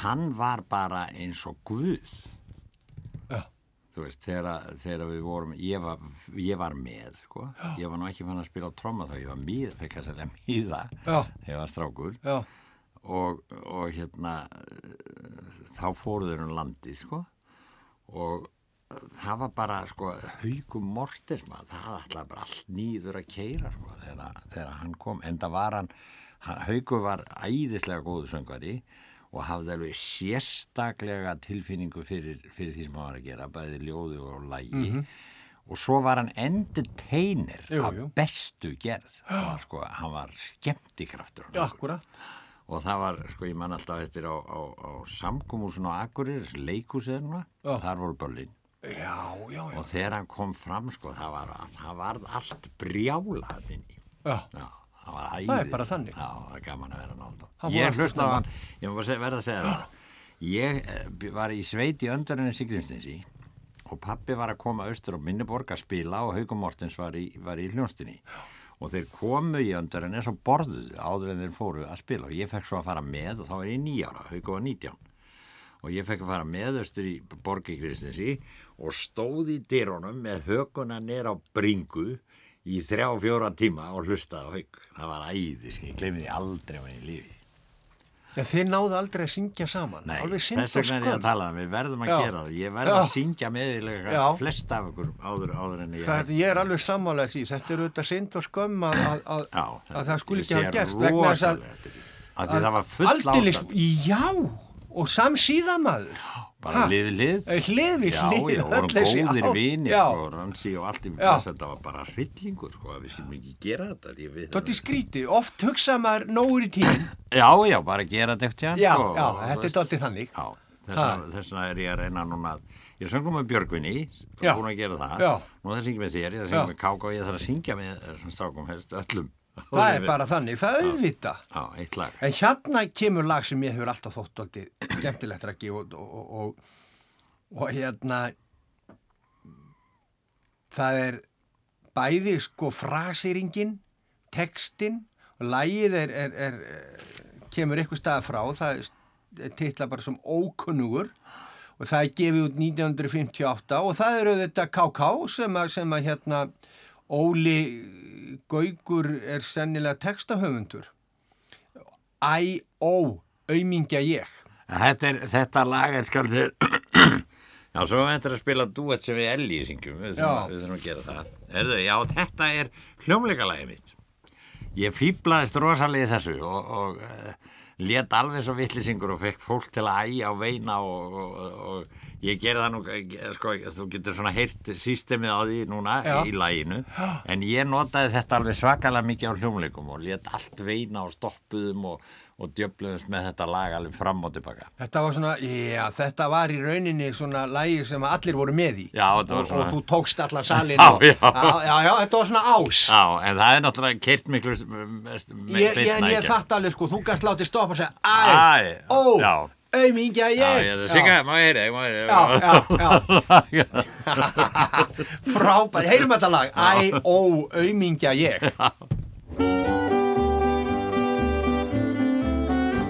hann var bara eins og Guð. já, þú veist, þegar, þegar við vorum ég var, ég var með sko. ég var nú ekki fann að spila á tromma þá ég var mið, fekk að þegar ég var strákur og, og hérna þá fóru þeir um landi sko. og það var bara sko, haugum mortis maður, það ætlaði bara allt nýður að keira sko, þegar, þegar hann kom. En það var hann, hann haugur var æðislega góðu söngvari og hafði alveg sérstaklega tilfinningu fyrir, fyrir því sem hann var að gera bæði ljóðu og lægi og svo var hann entertainer Jú, jú. bestu gerð. Hann var, sko, hann var skemmtikraftur hann akkurat. og það var, sko, ég man alltaf eftir á, á, á samkomúsin á Akureyri, þessi leikhúsið núna, Já. þar voru börlin Já, já, já, og þegar hann kom fram, sko, það var, það var allt brjálað inn í já, Já, það var æðið. Það er bara þannig. Já, það var gaman að vera náttúrulega. Hann Ég hlusta á hann, ég segja- verða að segja það. Ég eh, var í sveit í öndurinn Sigrinstinsi og pappi var að koma austur á Minniborg að spila og Haugum Mortens var í, var í hljónstinni og þeir komu í öndarinn eins og borðuðu áður en þeir fóru að spila og ég fekk svo að fara með og þá var ég nýjára, Haugum var nítján og ég fekk að fara með austur í borgi Kristinsi og stóð í dyrunum með höguna nýr á bringu í þrjá fjóra tíma og hlustaði á Haug það var æði, skil, ég gleymi því aldrei hann í lífi. En þið náðu aldrei að syngja saman, Nei, þess vegna er ég að tala um, við verðum að Já. gera það. Ég verð Já. að syngja meðilega flest af ykkur áður, áður en ég Það, ég er alveg sammálaðið því, þetta er auðvitað synd og skömm að, að, að, Já, að það skuli ekki sé gerst vegna þess að, eftir því. Það var full ástand. Já, og samsíðamaður, bara lið lið. Eh, hlið við öll þessi góðir vinir og ransi og allt í þetta var bara hryllingur sko, við skulum ekki gera þetta því við, Tótti skrítið, oft hugsa maður nógur í tíminn. já, já, bara gera þetta eftir Já, já, þetta er dóttið þannig. já, þess vegna- er ég að reyna núna að ég söngum með Björgvinni Já. búin að gera það. Já. nú það syngjum með þér, það syngjum með Káka og ég þarf að syngja með þessum strákum helst öllum Það er bara þannig, það auðvita. eitt lag. En hérna kemur lag sem ég hefur alltaf þótt dóttið skemmtilegt rækki og, og, og, og hérna það er bæði sko frasiringin, textin og lagið er, er, er, kemur eitthvað staða frá, það titla bara sem ókunnugur og það er gefið út 1958 og það eru þetta KK sem að, sem að hérna Óli Gaugur er sennilega textahöfundur Æ, ó, aumingja ég Þetta, er, þetta lag er skal þér Já, svo þetta að spila duett sem við Elli syngjum, við þurfum, að gera það. Erðu, já, þetta er hljómleikalagið mitt. Ég fýblaðist rosalega í þessu og, og uh, let alveg svo vittlisingur og fekk fólk til að æja á veina og, og, og ég gerði það nú, sko, þú getur svona heyrt sístemið á því núna Já. í laginu, en ég notaði þetta alveg svakalega mikið á hljómleikum og let allt veina og stoppuðum og, og djöfluðumst með þetta lag alveg fram og tilbaka. Þetta var svona, já, þetta var í rauninni svona lagi sem allir voru með í Já, þetta var og, svona- og þú tókst allan salin Já, og, já. já, já, þetta var svona ás Já, en það er náttúrulega keirt miklu mest, me, ég, ég, en ég fatt alveg sko, þú gæst látið stoppa og segja Æ, ó, já. aumingja Já, ég að syngja, má ég heyra, má ég Já, heyra já, Frábæri, heyrum þetta lag. Æ, ó, aumingja ég.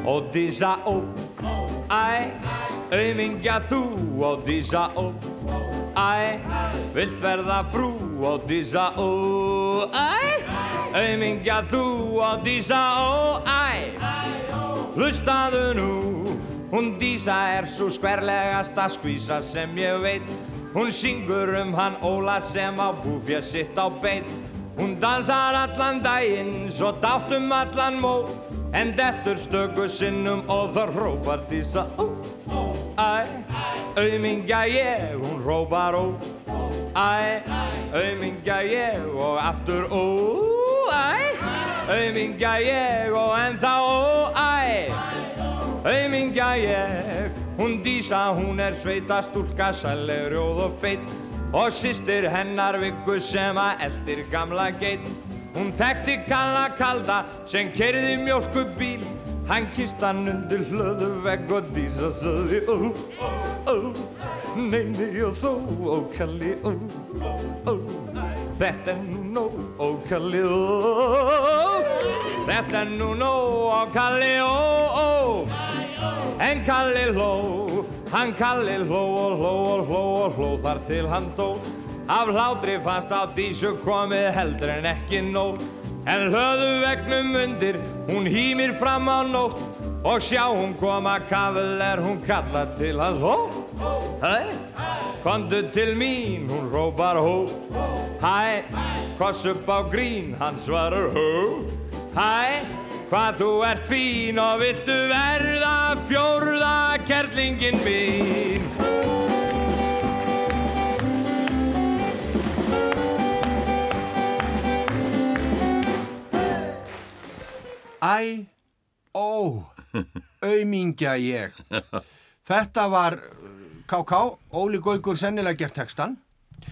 Odísa ó, æ, aumingja þú, Odísa ó, æ, vilt verða frú, Odísa ó, æ, aumingja þú, Odísa ó, æ, hlustaðu nú, hún Dísa er svo skverlegasta skvísa sem ég veit, hún syngur um hann Óla sem á búfja sitt á beit, Hún dansar allan daginn, svo dátt um allan mó. En dettur stöku sinnum og það hrópar dísa ó, æ Aumingja ég, hún hrópar ó, æ Aumingja ég. Og aftur ó, æ Aumingja ég. Og ennþá ó, æ Aumingja ég, hún dísa, hún er sveita stúlka, sæleg, rjóð og feitt Og sýstir hennar vikku sem að eldir gamla geit. Hún þekkti kalla kalda sem kerði mjölkubíl Hann kist hann undir hlöðu vegg og dísa söði ó, ó, nei, nei og þó, ó, kalli, ó, ó Þetta er nú nóg, ó, kalli, ó Þetta er nú nóg, ó, kalli, ó, ó En Kalli hló, hann Kalli hló og hló og hló og hló þar til hann dó. Af hlátri fannst á dísu komið heldur en ekki nóg. En hlöðu vegnum undir, hún hýmir fram á nótt. Og sjá hún koma kafel er hún kalla til hans hó. Hæ, kondu til mín, hún rópar hó. Hæ, koss upp á grín, hann svarar hó. Hæ, hvað þú ert fín og viltu verða fjórða kerlingin mín. Æ, ó, aumingja ég. Þetta var KK, Óli Gaugur sennilega gert textan.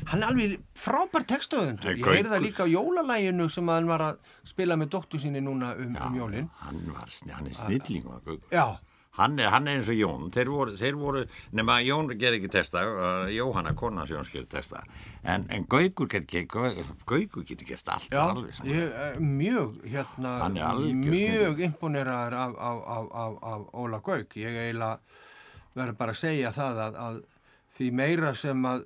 Hann er alveg frábær textaðundur. Hey, Ég heyrði það líka á jólalæginu sem hann var að spila með dóttu sinni núna um, um jólin. Hann hann er snilling og Gaukur. Já, Hann er, hann er eins og Jón, þeir voru, þeir voru nema Jón ger ekki testa, uh, Jóhanna konans Jóns ger testa, en, en Gaukur getur gert allt Já, alveg ég er mjög, hérna, mjög imponeraður af, af, af, af, af Óla Gauk. Ég eiginlega verður bara að segja það að, að því meira sem að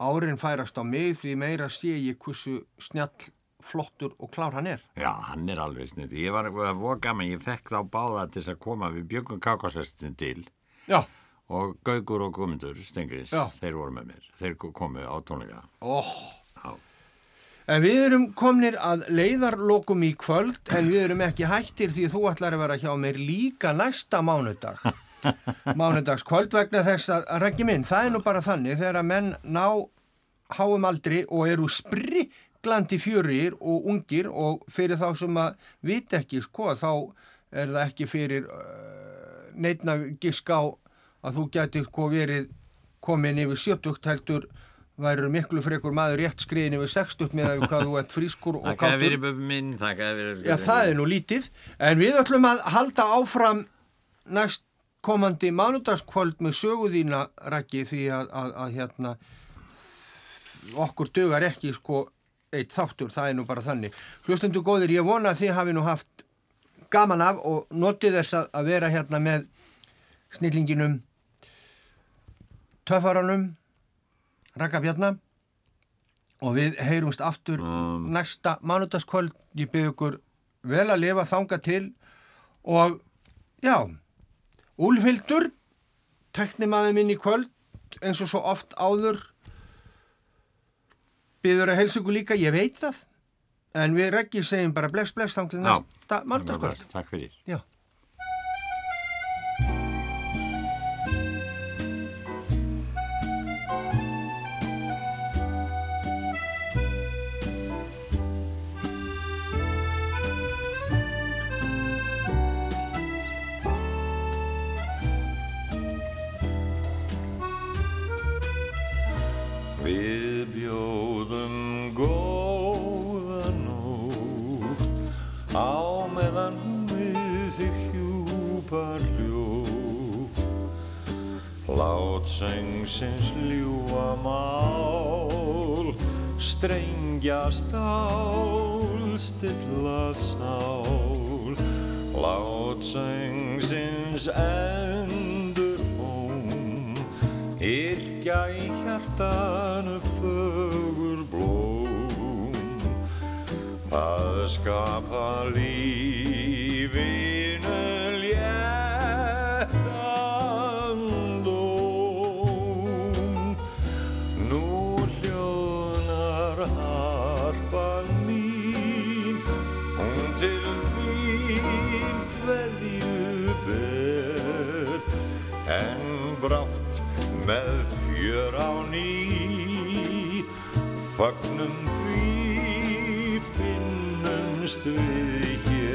árin færast á mig, því meira sé ég hversu snjall, flottur og klár hann er. Já, hann er alveg snitt. Ég var voru gaman, ég fekk þá báða til þess að koma við bjöngum kákasestin til Já, og Gaukur og Guðmundur Stengris, Já. þeir voru með mér. Þeir komu á tónleika. Já. En við erum komnir að leiðarlokum í kvöld en við erum ekki hættir því þú ætlar að vera hjá mér líka næsta mánudag. Mánudags. Kvöld vegna þess að, að reggi minn, það er nú bara þannig þegar að menn ná háum aldri og eru spriglandi fjörir og ungir og fyrir þá sem að vita ekki sko þá er það ekki fyrir uh, neitna gisk á að þú gæti sko verið komin yfir sjötugt heldur værið miklu frekur maður rétt skriðin yfir sextugt með að hvað þú ert frískur og bubbi minn. Já, það er nú lítið, en við ætlum að halda áfram næst komandi mánudagskvöld með söguðína rækki því að, að, að hérna okkur dögar ekki sko eitt þáttur, það er nú bara þannig. Hlustundu góðir, ég vona að þið hafi nú haft gaman af og notið þess að, að vera hérna með snillinginum töffaranum Raka Bjarnar og við heyrumst aftur Mm. næsta mánudagskvöld ég byrð ykkur vel að lifa þanga til og já Úlfildur teknimaður minn í kvöld eins og svo oft áður. Byrður að helsa ykkur líka, ég veit það. En við reggið segjum bara bless bless þá til næsta mánudagskvöld Takk fyrir. já Við bjóðum góða nótt á meðan við þig hjúpar hljótt. Lát söngsins ljúa mál strengja stál stilla sál. Lát söngsins endur hóm Yrkja í hjartanu skapa lífinu léttan dóm. Nú hljóðnar harpan mín Hún til þín hverju ber. En brátt með fjör á ný Fagnum finnumst við hér